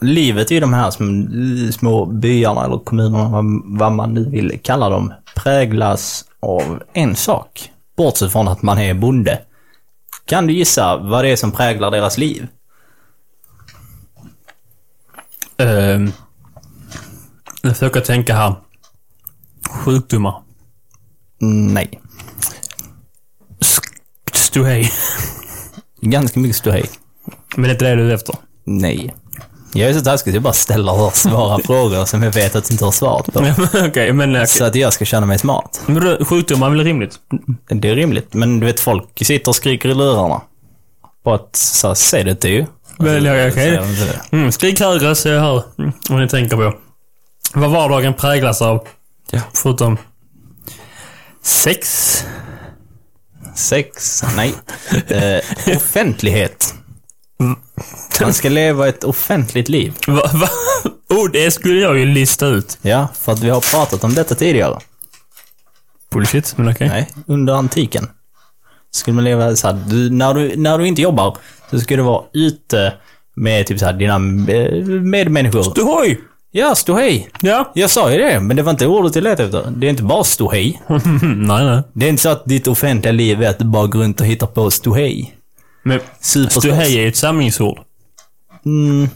livet i de här små, små byarna eller kommunerna, vad, vad man nu vill kalla dem, präglas av en sak. Bortsett från att man är bonde. Kan du gissa vad det är som präglar deras liv? Uh, jag försöker tänka här. Sjukdomar. Mm, Nej. Ståhej. (laughs) Ganska mycket ståhej. Men det är inte det du är efter. Nej. Jag är så taskig så jag bara ställer och svarar (laughs) frågor som jag vet att du inte har svarat på. (laughs) Okej, men okej. Så att jag ska känna mig smart. Men då, sjukdomar är väl rimligt? Det är rimligt, men du vet folk sitter och skriker i lurarna. På att, så här, säg det till ju. Väl, ja, okej. Mm, skrik högre så jag hör mm, vad ni tänker på. Vad vardagen präglas av? Ja. Förutom sex? Sex? Nej. Eh, offentlighet. Man ska leva ett offentligt liv. Va, va? Oh, det skulle jag ju lista ut. Ja, för att vi har pratat om detta tidigare. Bullshit, men okej. Nej, under antiken. Skulle man leva så här, du, när, du, när du inte jobbar, så ska du vara ute med typ så här, dina eh, medmänniskor. Ju! Ja, stå hej. Ja. Jag sa ju det, men det var inte ordet jag letade efter. Det är inte bara stå hej. (laughs) nej, nej. Det är inte så att ditt offentliga liv är att du bara går runt och hittar på stå hej. Men ståhej är ett samlingsord. Mm.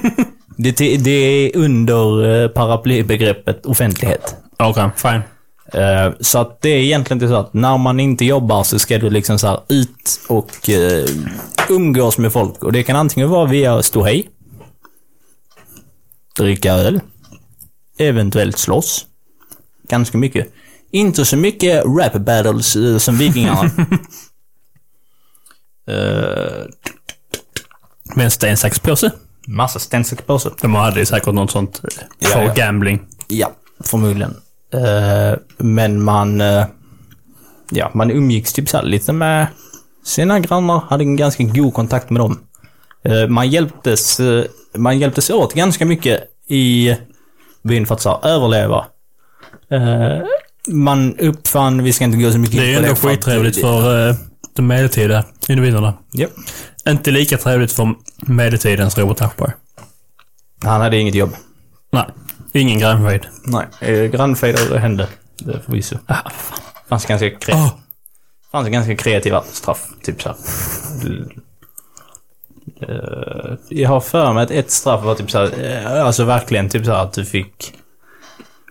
(laughs) det, det är under eh, paraplybegreppet offentlighet. Okej, fine. Eh, Så att det är egentligen inte så att när man inte jobbar så ska du liksom så ut och eh, umgås med folk. Och det kan antingen vara via stå hej, dricka öl, eventuellt slåss. Ganska mycket. Inte så mycket rap battles eh, som vikingarna. (laughs) Eh, Men sten, sax, påse. massa sten, sax, påse. De hade säkert något sånt Ja, för ja. gambling. Ja, förmodligen. Eh, men man... eh, ja, man umgicks typ så lite med sina grannar, hade en ganska god kontakt med dem. Eh, man hjälptes, eh, man hjälptes åt ganska mycket i byn för att så överleva. Eh, man uppfann, vi ska inte gå så mycket Det är in på ändå skittrevligt för uh, de medeltida individerna. Ja. Inte lika trevligt för medeltidens Robert Aschberg. Han hade inget jobb. Nej, ingen grannfejd. Nej. Eh, grannfejder hände, det förvisso. Ah, fan. fanns ganska, kre- Åh, fanns ganska kreativa straff, typ så här. Eh, jag har för mig att ett straff var typ så här, eh, alltså verkligen typ så här att du fick...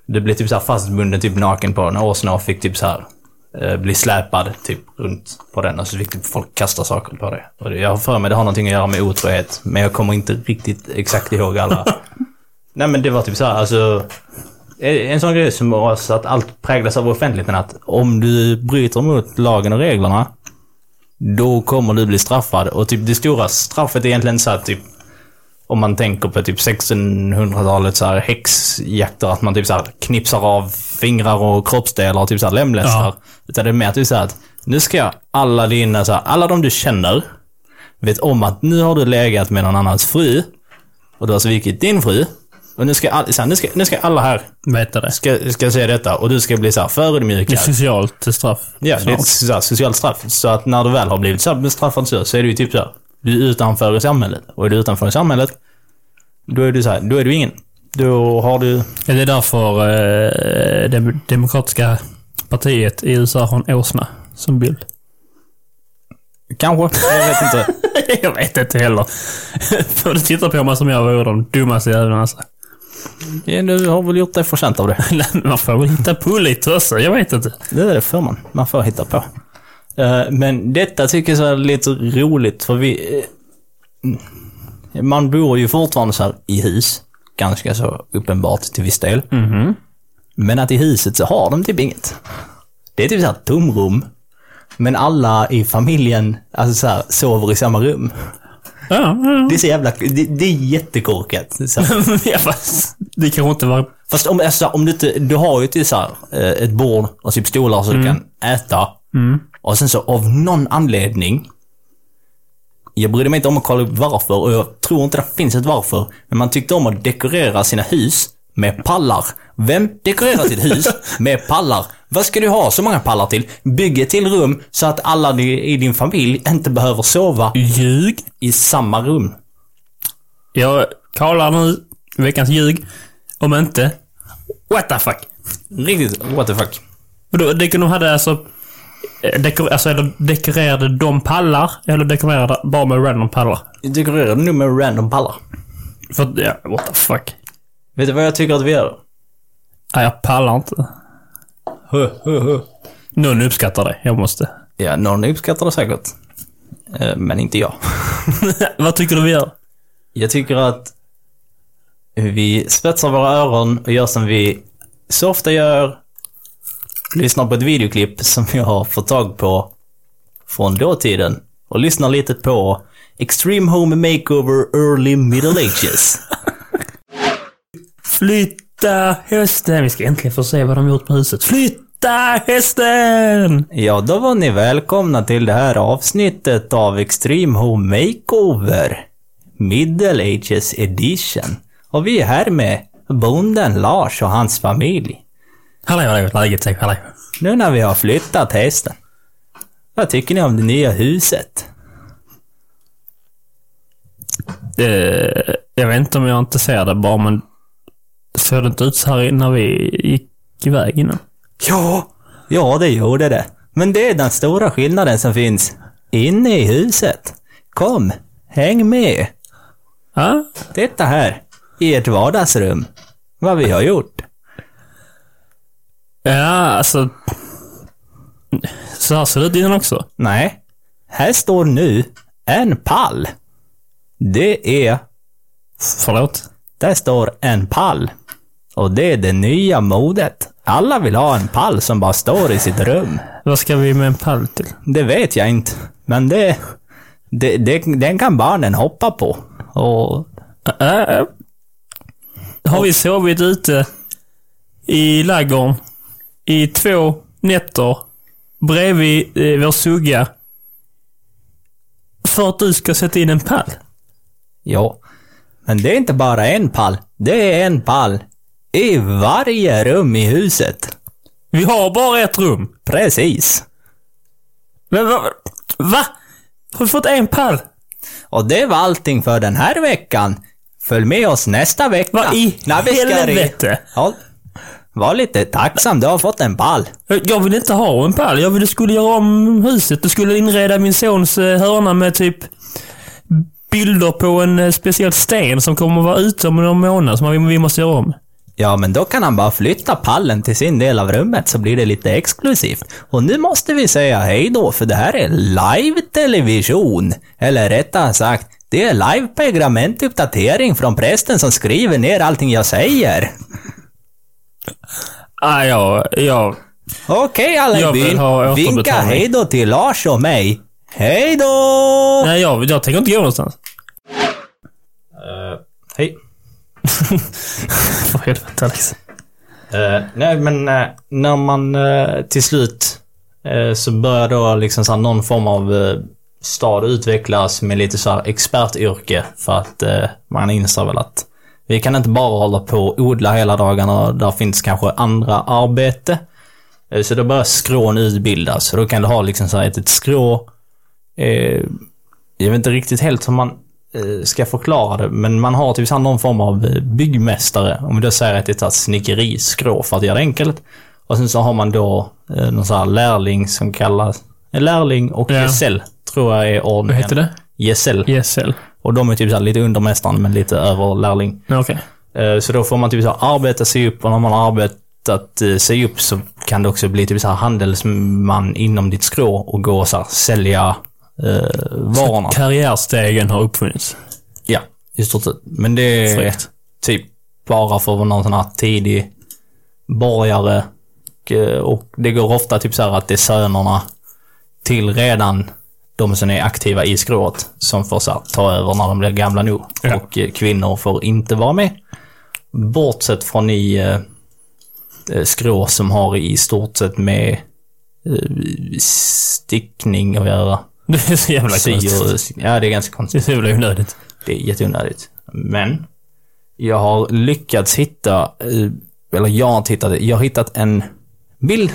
Du blev typ så här fastbunden, typ naken på en åsna och fick typ så här eh, bli släpad typ runt på den och så fick typ folk kasta saker på. Och det- jag har för mig det har någonting att göra med otrohet, men jag kommer inte riktigt exakt ihåg alla. Nej men det var typ så här, alltså... eh, En sån grej som var så att allt präglas av offentligheten, att om du bryter mot lagen och reglerna, då kommer du bli straffad. Och typ det stora straffet är egentligen så här typ, om man tänker på typ 1600-talet så här häxjakter, att man typ så här knipsar av fingrar och kroppsdelar och typ så här lemlästar. Ja. Utan det är mer typ så här att, nu ska jag alla dina, så här, alla de du känner, vet om att nu har du legat med någon annans fru, och du har svikit din fru, och nu ska, all, så här, nu ska, nu ska alla här Veta det. ska, ska se detta och du ska bli så här Det är förödmjukad. socialt straff. Ja, det är ett så här, socialt straff. Så att när du väl har blivit så här bestraffad så, så är du ju typ så här, du är utanför i samhället. Och är du utanför i samhället, då är du så här, då är du ingen. Då har du... Är det därför eh, det demokratiska partiet i USA har en åsna som bild? Kanske, jag vet inte. (laughs) jag vet inte heller. För du tittar på mig som jag vore de dummaste jävlarna. Alltså. Ja, du har väl gjort dig förtjänt av det. (laughs) Man får väl hitta på lite också. Jag vet inte. Det är det får man. Man får hitta på. Eh, Men detta tycker jag är lite roligt för vi... eh, Man bor ju fortfarande så här i hus. Ganska så uppenbart till viss del. Men att i huset så har de typ inget. Det är typ så här tomrum. Men alla i familjen, alltså så här, sover i samma rum. Ja, ja. Det är så jävla... Det, det är jättekorkat. (laughs) Ja, fast det kanske inte var... Fast om, alltså, om du inte... Du har ju typ så här, eh, ett bord och typ stolar så du kan äta. Och sen så av någon anledning. Jag brydde mig inte om att kolla upp varför och jag tror inte det finns ett varför. Men man tyckte om att dekorera sina hus med pallar. Vem dekorerar sitt hus med pallar? Vad ska du ha så många pallar till? Bygg ett till rum så att alla i din familj inte behöver sova Ljug. i samma rum. Jag kollar nu veckans ljug. Om inte... What the fuck? Riktigt, what the fuck. Vadå, de hade alltså... eh, Dekor, alltså, eller dekorerade de pallar? Eller dekorerade bara med random pallar? Dekorera nu med random pallar. För ja, what the fuck? Vet du vad jag tycker att vi gör? Nej, jag pallar inte. Huh, huh, huh. Någon uppskattar det. Jag måste. Ja, någon uppskattar det säkert. Eh, Men inte jag. (laughs) Vad tycker du vi gör? Jag tycker att vi spetsar våra öron och gör som vi så ofta gör. Lyssnar på ett videoklipp som jag har fått tag på från dåtiden. Och lyssnar lite på Extreme Home Makeover Early Middle Ages. (laughs) Flytta hästen. Vi ska äntligen få se vad de gjort med huset. Flytta hästen! Ja, då var ni välkomna till det här avsnittet av Extreme Home Makeover. Middle Ages Edition. Och vi är här med bonden Lars och hans familj. Hallå, hallå, läget säger hallå. Nu när vi har flyttat hästen. Vad tycker ni om det nya huset? Eh, jag vet inte om jag inte ser det bara, men såg det inte ut så här när vi gick iväg innan? Ja! Ja, det gjorde det. Men det är den stora skillnaden som finns inne i huset. Kom, häng med. Ja, Titta här, i ett vardagsrum. Vad vi har gjort. ja alltså... Så här ser det ut innan också. Nej. Här står nu en pall. Det är... Förlåt. Där står en pall. Och det är det nya modet. Alla vill ha en pall som bara står i sitt rum. Vad ska vi med en pall till? Det vet jag inte. Men det... det, det den kan barnen hoppa på. Och... Äh. Har vi sovit ute i ladugården i två nätter bredvid eh, vår sugga för att du ska sätta in en pall? Ja. Men det är inte bara en pall. Det är en pall i varje rum i huset. Vi har bara ett rum. Precis. Men va? va? Har vi fått en pall? Och det var allting för den här veckan. Följ med oss nästa vecka. Vad i när vi ska helvete? Ja. Var lite tacksam, du har fått en pall. Jag vill inte ha en pall. Jag ville skulle göra om huset. Du skulle inreda min sons eh, hörna med typ bilder på en eh, speciell sten som kommer att vara ute om någon månad som vi måste göra om. Ja, men då kan han bara flytta pallen till sin del av rummet så blir det lite exklusivt. Och nu måste vi säga hej då, för det här är live-television. Eller rättare sagt, det är live-pergamentuppdatering från prästen som skriver ner allting jag säger. Ah, ja, ja. Okej alla i byn, vinka hej då till Lars och mig. Hej då! Nej, jag, jag tänker inte gå någonstans. Hej. (laughs) För helvete Alex. Uh, nej, men uh, när man uh, till slut så börjar då liksom så här någon form av uh, stad utvecklas med lite så här expertyrke för att man inser väl att vi kan inte bara hålla på och odla hela dagarna. Där finns kanske andra arbete. Så då börjar skrån utbildas. Så då kan du ha liksom så här ett, ett skrå. Eh, jag vet inte riktigt helt hur man ska förklara det, men man har typ någon form av eh, byggmästare. Om vi då säger att det är ett snickeriskrå för att göra det enkelt. Och sen så har man då eh, någon sån här lärling som kallas en lärling och Ja. gesäll, tror jag är ordningen. Vad heter det? Gesäll. Gesel. Och de är typ så lite under mästaren men lite över lärling. Eh, Så då får man typ så arbeta sig upp och när man har arbetat eh, sig upp så kan det också bli typ så här handelsman inom ditt skrå och gå och så sälja eh, varorna. Karriärstegen har uppfunnits. Ja, i stort sett. Men det är Fräckt. typ bara för någon sån här tidig borgare. Och, eh, och det går ofta typ så här att det är sönerna till redan de som är aktiva i skrået som får så här, ta över när de blir gamla nog. Ja. Och eh, kvinnor får inte vara med. Bortsett från i eh, eh, skrå som har i stort sett med eh, stickning att göra. (laughs) Det är så jävla konstigt. ja, det är ganska Det är konstigt. så jävla onödigt. Det är jätteonödigt. Men, jag har lyckats hitta, eh, eller jag har inte hittat det, jag har hittat en bild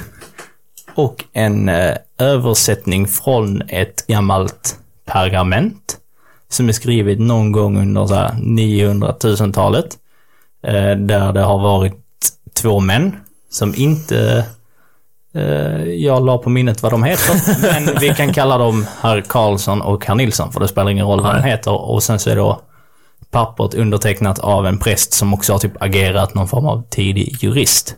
och en eh, översättning från ett gammalt pergament som är skrivet någon gång under så här 900 000-talet. Eh, där det har varit två män som inte jag la på minnet vad de heter, (laughs) men vi kan kalla dem herr Karlsson och herr Nilsson, för det spelar ingen roll vad de heter. Och sen så är då pappret undertecknat av en präst som också har typ agerat någon form av tidig jurist.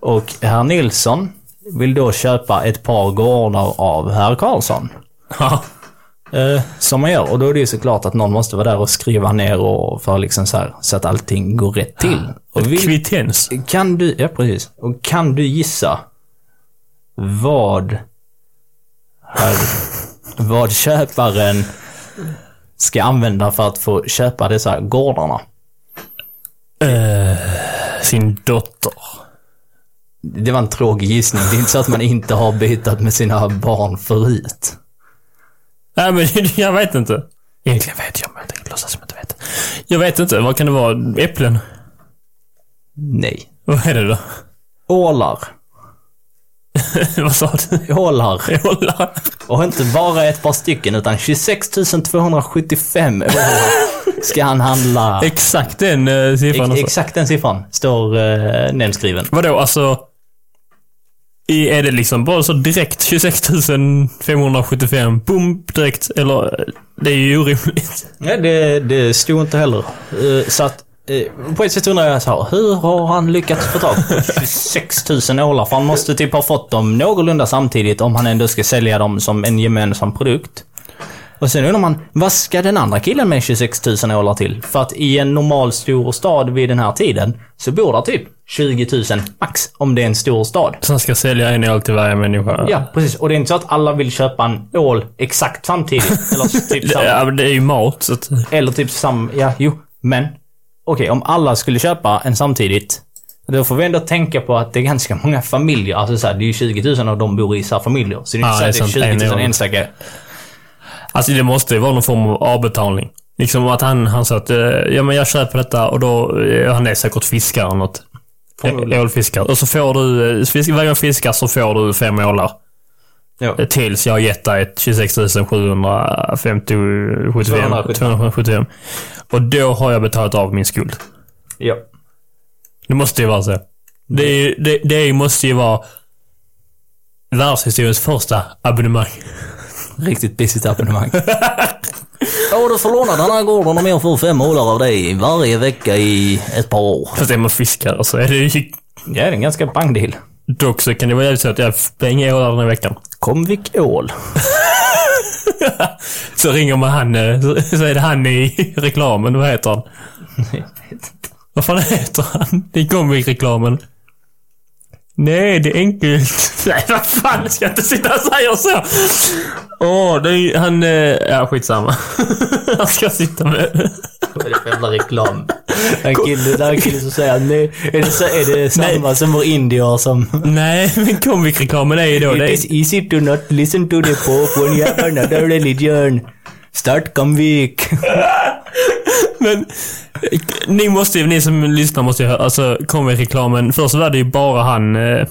Och herr Nilsson vill då köpa ett par gårdar av herr Karlsson. Ja. Eh, som man gör. Och då är det ju såklart att någon måste vara där och skriva ner och för liksom så här, så att allting går rätt till. Och vil- Kvittens. kan du, ja precis. Och kan du gissa vad herr, vad köparen ska använda för att få köpa dessa gårdarna? Eh, sin dotter. Det var en tråkig gissning. Det är inte så att man inte har bytat med sina barn förut. Nej men (laughs) jag vet inte. Egentligen vet jag men jag tänkte låtsas som jag inte vet. Jag vet inte. Vad kan det vara? Äpplen? Nej. Vad är det då? Ålar. (laughs) Vad sa du? Ålar. (laughs) Ålar? Och inte bara ett par stycken, utan 26 275 ålar ska han handla. Exakt den eh, siffran. Ex alltså. exakt den siffran står uh, nedskriven. Vadå, alltså? I, är det liksom bara så direkt 26 575, boom, direkt? Eller? Det är ju orimligt. Nej, det, det stod inte heller. Eh, så att, eh, på ett sätt undrar jag så här, hur har han lyckats få tag på (laughs) 26 000 ålar? För han måste typ ha fått dem någorlunda samtidigt om han ändå ska sälja dem som en gemensam produkt. Och sen undrar man, vad ska den andra killen med 26 000 ålar till? För att i en normal stor stad vid den här tiden så bor där typ 20 000 max, om det är en stor stad. Så han ska sälja en ål till varje människa? Ja, precis. Och det är inte så att alla vill köpa en ål exakt samtidigt. Eller typ (laughs) samma. Ja, men det är ju mat, så att... Eller typ sam... Ja, jo. Men. Okej, om alla skulle köpa en samtidigt. Då får vi ändå tänka på att det är ganska många familjer. Alltså så här, det är ju 20 000 och de bor i så här familjer. Så det är inte Ja, så att det är 20 000 En enstaka. Alltså det måste ju vara någon form av avbetalning. Liksom att han, han sa att eh, ja men jag köper detta och då, eh, han är säkert fiskare eller något. Ålfiskare. Och så får du, eh, varje gång fiskar så får du fem ålar. Ja. Tills jag har gett dig ett 26 750, 75, 275. 275. Och då har jag betalat av min skuld. ja. Det måste ju vara så. Det, är, det, det måste ju vara världshistoriens första abonnemang. Riktigt busigt abonnemang. (laughs) Ja, du får låna den här gården om jag får fem ålar av dig varje vecka i ett par år. Fast är man fiskare så är det ju... Ja, det är en ganska bang deal. Dock så kan det vara jävligt så att jag inga ålar den här veckan. Komvik ål. (laughs) Så ringer man han, eh, så, är det han i reklamen. Vad heter han? Vad fan heter han? I reklamen. Nej, det är enkelt. (laughs) Nej, vad fan, jag ska inte sitta och säga så. Åh, det är han... eh, Ja, skitsamma. (laughs) Han ska sitta med... Vad är det för jävla reklam? Den kille, den kille som säger nej. Är det, så, är det samma som vår indier som... Nej, men komikreklamen är ju då... It Det is är, easy to not listen to the Pope when you have another religion. Start Comvik. (laughs) men ni måste ju, ni som lyssnar måste ju höra, alltså komikreklamen. Först var det ju bara han, eh,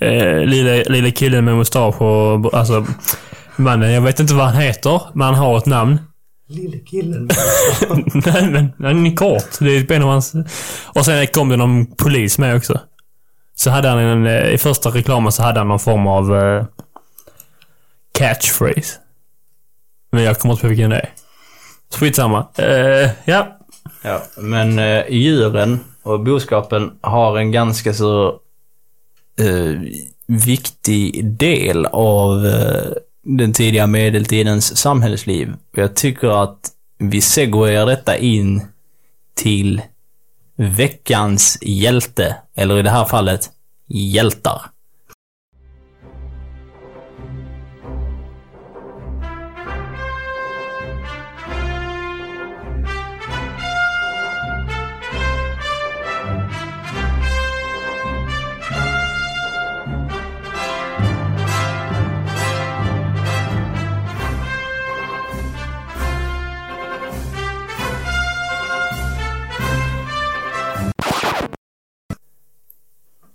eh, lilla, lilla killen med mustasch och, alltså, mannen, jag vet inte vad han heter, men han har ett namn. Lille killen. (laughs) Nej men, han är kort. Det är en av hans... Och sen kom det någon polis med också. Så hade han en, eh, i första reklamen så hade han någon form av eh, catchphrase. Men jag kommer inte på vilken det är. Skitsamma. Uh, ja. Ja, men eh, djuren och boskapen har en ganska så eh, viktig del av den tidiga medeltidens samhällsliv. Jag tycker att vi segwayar detta in till veckans hjälte, eller i det här fallet hjältar.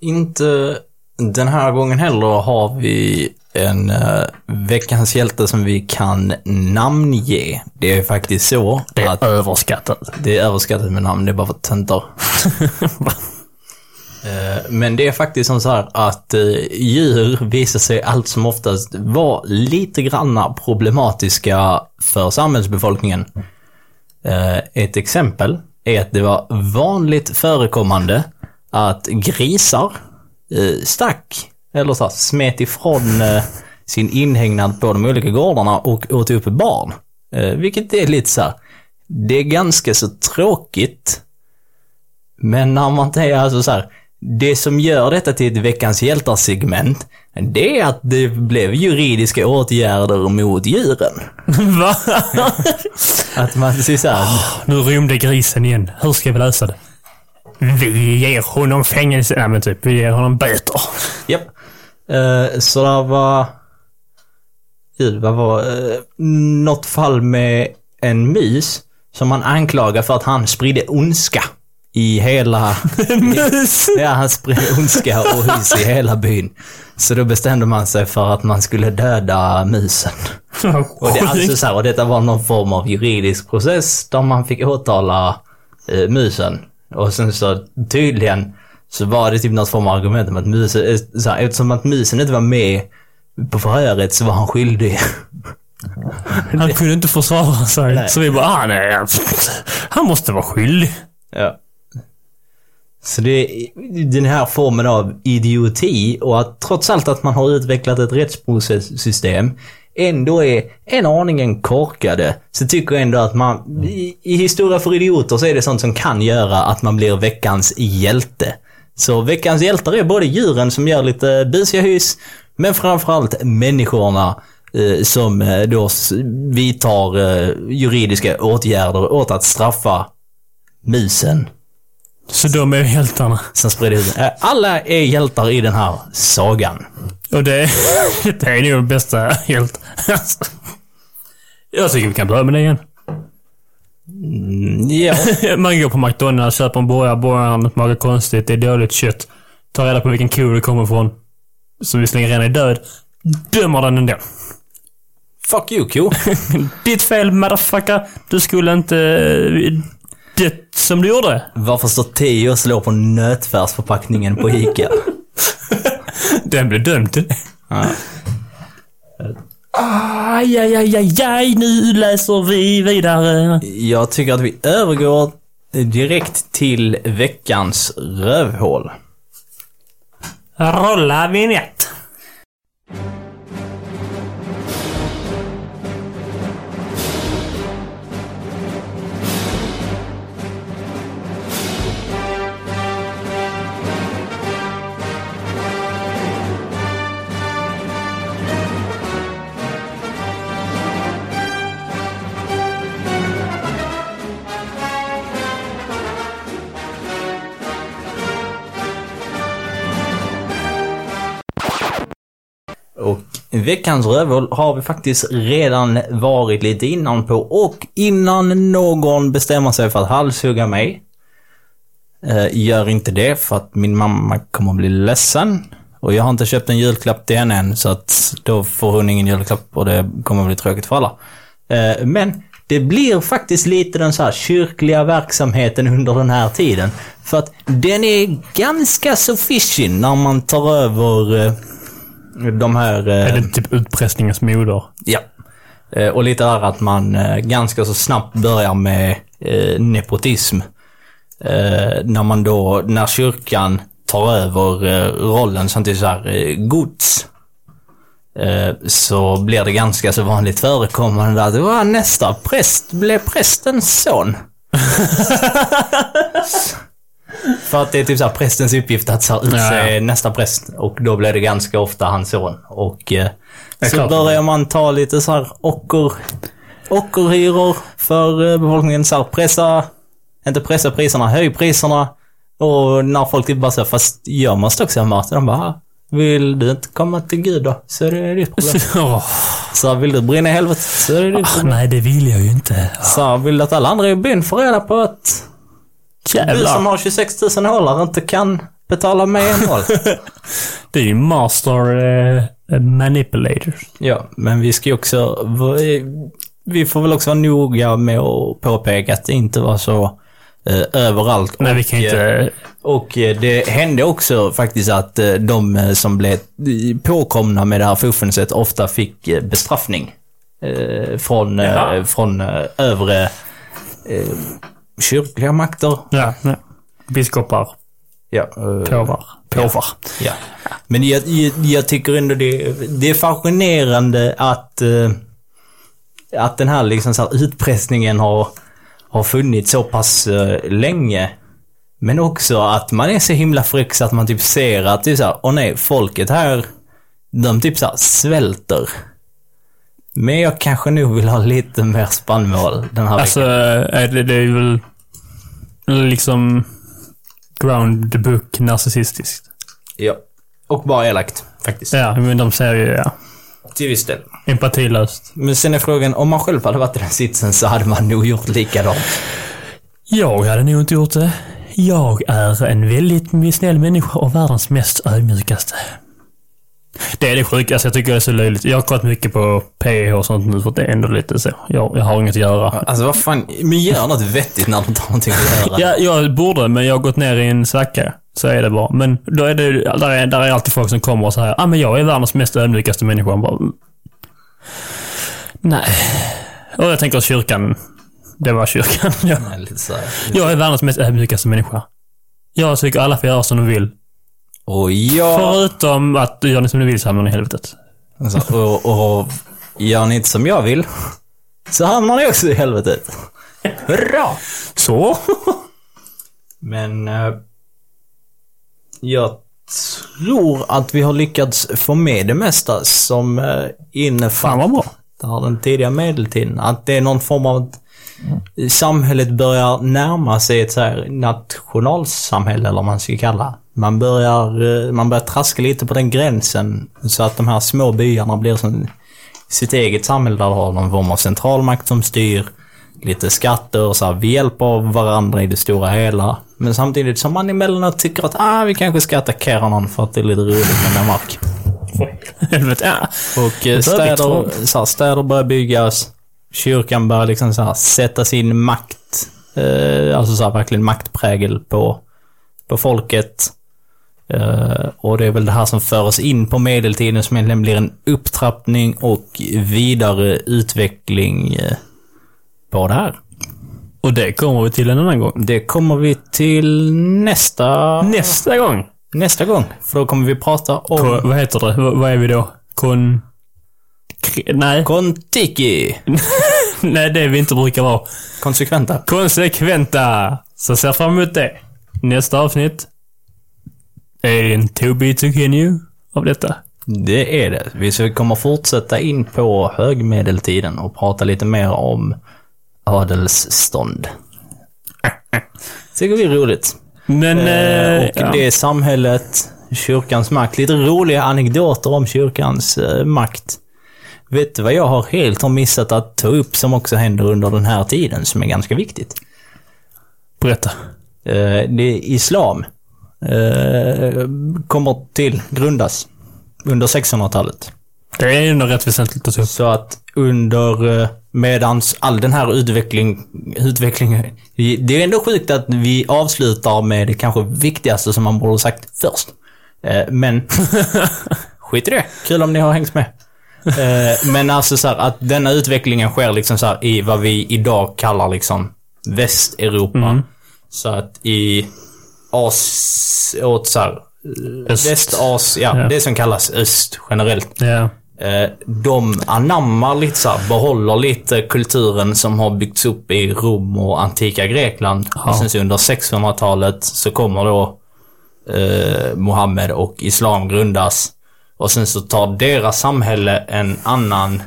Inte den här gången heller har vi en uh, veckans hjälte som vi kan namnge. Det är faktiskt så Det att är överskattat. det är överskattat med namn, det är bara för töntar. (laughs) Eh, Men det är faktiskt som så här att eh, djur visar sig allt som oftast vara lite granna problematiska för samhällsbefolkningen. Ett exempel är att det var vanligt förekommande att grisar eh, stack, eller så här, smet ifrån eh, sin inhägnad på de olika gårdarna och åt upp barn. Eh, Vilket är lite så här, det är ganska så tråkigt. Men när man tänker alltså så här, det som gör detta till ett veckans hjältar-segment, det är att det blev juridiska åtgärder mot djuren. (laughs) Va? Att man säger så här, Nu rymde grisen igen. Hur ska vi lösa det? Vi ger honom fängelse. Nej men typ, vi ger honom böter. japp. Eh, så det var, gud vad var, uh, något fall med en mus som man anklagar för att han spridde ondska i hela (laughs) Mus! Ja, han spred ondska och hus i hela byn. Så då bestämde man sig för att man skulle döda musen. Och, det, alltså så här, och detta var någon form av juridisk process där man fick åtala eh, musen. Och sen så tydligen så var det typ något form av argument om att musen, eh, så här, eftersom att musen inte var med på förhöret så var han skyldig. (laughs) Han kunde inte försvara sig. Nej. Så vi bara, ah, nej. Han måste vara skyldig. Ja. Så det är den här formen av idioti och att trots allt att man har utvecklat ett rättsprocesssystem ändå är en aningen korkade så tycker jag ändå att man i, i historia för idioter så är det sånt som kan göra att man blir veckans hjälte. Så veckans hjältar är både djuren som gör lite busiga hus men framförallt människorna eh, som eh, då vidtar eh, juridiska åtgärder åt att straffa musen Så de är hjältarna. som sprider ut. Eh, Alla är hjältar i den här sagan. Och det, (laughs) det är nog den bästa hjält. Jag tycker vi kan börja med det igen. Mm, Ja. (laughs) Man går på McDonalds, köper en burgare, burgaren smakar konstigt, det är dåligt kött. Tar reda på vilken ko det kommer ifrån. Som visserligen redan är död. Dömer den ändå. Fuck you, ko. (laughs) Ditt fel motherfucker. Du skulle inte... eh, Det som du gjorde. Varför står Tio och slår på nötfärsförpackningen på Ica? Den blev dömd. Ja. Aj, aj, aj, aj, aj, nu läser vi vidare. Jag tycker att vi övergår direkt till veckans rövhål. Rolla vignett. Veckans rövhål har vi faktiskt redan varit lite innan på och innan någon bestämmer sig för att halshugga mig. Eh, gör inte det för att min mamma kommer att bli ledsen. Och jag har inte köpt en julklapp till henne än så att då får hon ingen julklapp och det kommer att bli tråkigt för alla. Eh, men det blir faktiskt lite den så här kyrkliga verksamheten under den här tiden. För att den är ganska så fishy när man tar över eh, de här... eh, Är det typ utpressningens moder? Ja. Eh, Och lite där att man eh, ganska så snabbt börjar med nepotism. När man då, när kyrkan tar över rollen som till så här gods. Så blir det ganska så vanligt förekommande att "Va, nästa präst blev prästens son. (laughs) (laughs) För att det är typ så här prästens uppgift att så utse Ja, nästa präst. Och då blir det ganska ofta hans son. Och eh, så klart. börjar man ta lite så här ocker, ockerhyror för eh, befolkningen. Så här pressa, inte pressa priserna, höj priserna. Och när folk typ bara säger fast också ha mat. De bara, "Ah, vill du inte komma till Gud då? Så är det ditt problem. (laughs) Åh, Så vill du brinna i helvetet? Så är det ditt problem. nej, det vill jag ju inte. Så här, vill du att alla andra i byn får reda på att du som Jävlar. har 26 000 hållar inte kan betala mig en roll. Det är ju master eh, manipulators. ja, men vi ska ju också... vi- Vi får väl också vara noga med att påpeka att det inte var så eh, överallt. Nej, vi Och, kan eh, inte... Och eh, det hände också faktiskt att eh, de eh, som blev eh, påkomna med det här fuffelset ofta fick eh, bestraffning. Eh, Från, eh, Jaha. från eh, övre eh, kyrkliga makter. Ja, ja. Biskopar, Ja. påvar, påvar. Ja. Men jag, jag, jag tycker ändå det, det är fascinerande att, eh, att den här, liksom så här utpressningen har, har funnits så pass eh, länge. Men också att man är så himla fräck så att man typ ser att det är så här, åh nej, folket här, de typ så här svälter. Men jag kanske nog vill ha lite mer spannmål den här Alltså, veckan. är det, det är väl liksom ground the book narcissistiskt. Ja. Och bara elakt, faktiskt. Ja, men de säger ju ja. Till viss del. Empatilöst. Men sen är frågan, om man själv hade varit i den sitsen så hade man nog gjort likadant. Jag hade nog inte gjort det. Jag är en väldigt snäll människa och världens mest ödmjukaste. Det är det sjukaste. Jag tycker det är så löjligt. Jag har kollat mycket på PH och sånt nu för det är ändå lite så. Jag, jag har inget att göra. Alltså vad fan, men gör något vettigt när du inte har någonting att göra. Ja, jag borde, men jag har gått ner i en svacka. Så är det bara. Men då är det, där är, där är alltid folk som kommer och säger ah, men jag är världens mest ödmjukaste människa. Bara, nej. Och jag tänker kyrkan. Det var kyrkan. (laughs) Ja. Men lite så här. Jag är världens mest ödmjukaste människa. Jag tycker alla får göra som de vill. Och jag... Förutom att gör ni som ni vill så hamnar ni i helvetet. Alltså, och, och gör ni inte som jag vill, så hamnar ni också i helvetet. Hurra! Så? Men... Eh, jag tror att vi har lyckats få med det mesta som eh, innefattar den tidiga medeltiden. Att det är någon form av... Samhället börjar närma sig ett så här nationalsamhälle, eller vad man ska kalla. Man börjar, eh, man börjar traska lite på den gränsen. Så att de här små byarna blir som sitt eget samhälle där du har någon form av centralmakt som styr. Lite skatter och så här, vi hjälper varandra i det stora hela. Men samtidigt som man emellanåt tycker att ah, vi kanske ska attackera någon för att det är lite roligt med mer mark. (laughs) Helvete, ja. Och eh, städer, så här, städer börjar byggas. Kyrkan börjar liksom så här, sätta sin makt, eh, alltså så här, verkligen maktprägel på, på folket. Eh, och det är väl det här som för oss in på medeltiden som egentligen blir en upptrappning och vidare utveckling eh, på det här. Och det kommer vi till en annan gång. Det kommer vi till nästa, Nästa gång. nästa gång. För då kommer vi prata om Ko, vad heter det? V- vad är vi då? Kon... K- Nej. Kontiki. (laughs) Nej, det vi inte brukar vara. Konsekventa. Konsekventa. Så ser fram emot det. Nästa avsnitt är en to be to continue av detta. Det är det. Vi ska komma fortsätta in på högmedeltiden och prata lite mer om adelsstånd. (laughs) Tycker vi är roligt. Men... Eh, Eh, och ja. det är samhället, kyrkans makt. Lite roliga anekdoter om kyrkans eh, makt. Vet du vad jag har helt har missat att ta upp som också händer under den här tiden som är ganska viktigt? Berätta. Eh, det är islam. Eh, kommer till, grundas under 1600-talet. Det är ändå rätt väsentligt att ta upp. Så att under, eh, medans all den här utveckling, utvecklingen, det är ändå sjukt att vi avslutar med det kanske viktigaste som man borde ha sagt först. Eh, Men, (laughs) skit i det. Kul om ni har hängt med. Eh, Men alltså så här, att denna utvecklingen sker liksom så här i vad vi idag kallar liksom Västeuropa. Så att i As, åt så här, Öst. Västasien, ja, Ja. det som kallas öst generellt. Ja. Eh, de anammar lite så här, behåller lite kulturen som har byggts upp i Rom och antika Grekland. Och sen så under 600-talet så kommer då eh, Mohammed och Islam grundas. Och sen så tar deras samhälle en annan,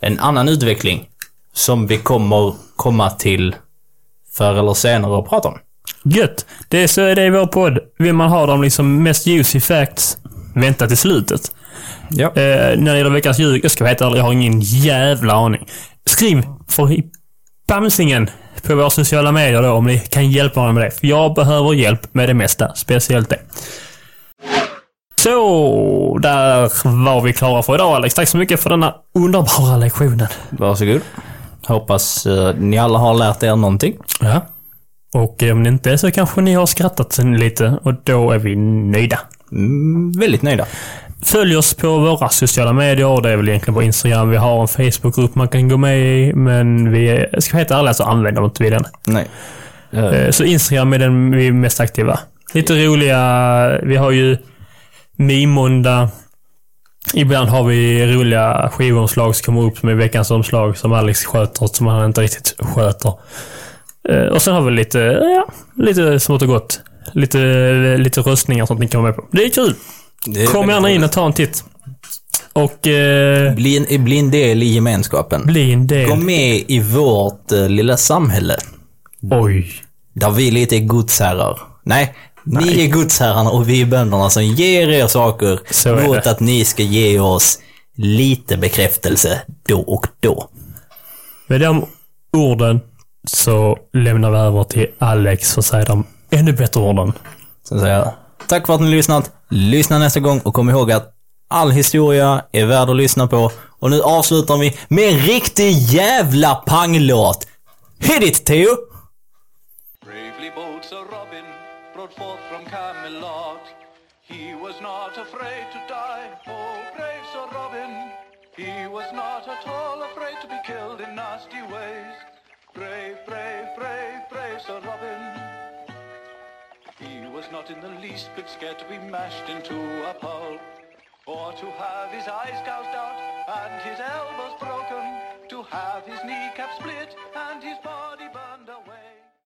en annan utveckling. Som vi kommer komma till förr eller senare att prata om. Gött. Det är så är det i vår podd. Vill man ha de liksom mest juicy facts, vänta till slutet. Ja. Eh, när det gäller veckans ljug, jag ska vara helt ärlig, jag har ingen jävla aning. Skriv för bamsingen på våra sociala medier då om ni kan hjälpa mig med det. För jag behöver hjälp med det mesta, speciellt det. Så, där var vi klara för idag Alex. Tack så mycket för denna underbara lektionen. Varsågod. Hoppas eh, ni alla har lärt er någonting. Ja. Och om ni inte är så kanske ni har skrattat lite och då är vi nöjda. Mm, väldigt nöjda. Följ oss på våra sociala medier. Det är väl egentligen på Instagram. Vi har en Facebookgrupp man kan gå med i, men vi ska vi helt ärliga så använder vi inte vi den. Nej. Eh, Så Instagram är den vi är mest aktiva. Lite roliga, vi har ju Mimåndag. Ibland har vi roliga skivomslag som kommer upp som är veckans omslag som Alex sköter, som han inte riktigt sköter. Eh, Och sen har vi lite, ja, lite smått och gott. Lite, lite röstningar och sånt ni kan vara med på. Det är kul. det är Kom gärna in och ta en titt. Och eh, Bli en, bli en del i gemenskapen. bli en del. Gå med i vårt eh, lilla samhälle. Oj. Där vi lite är godsherrar. Nej, ni är godsherrarna och vi är bönderna som ger er saker Så mot att ni ska ge oss lite bekräftelse då och då. Med de orden så lämnar vi över till Alex för att säga de ännu bättre orden. Så säger jag tack för att ni lyssnat. Lyssna nästa gång och kom ihåg att all historia är värd att lyssna på. Och nu avslutar vi med en riktig jävla panglåt. Hit it, Theo! not in the least bit scared to be mashed into a pulp, or to have his eyes gouged out and his elbows broken, to have his kneecap split and his body burned away.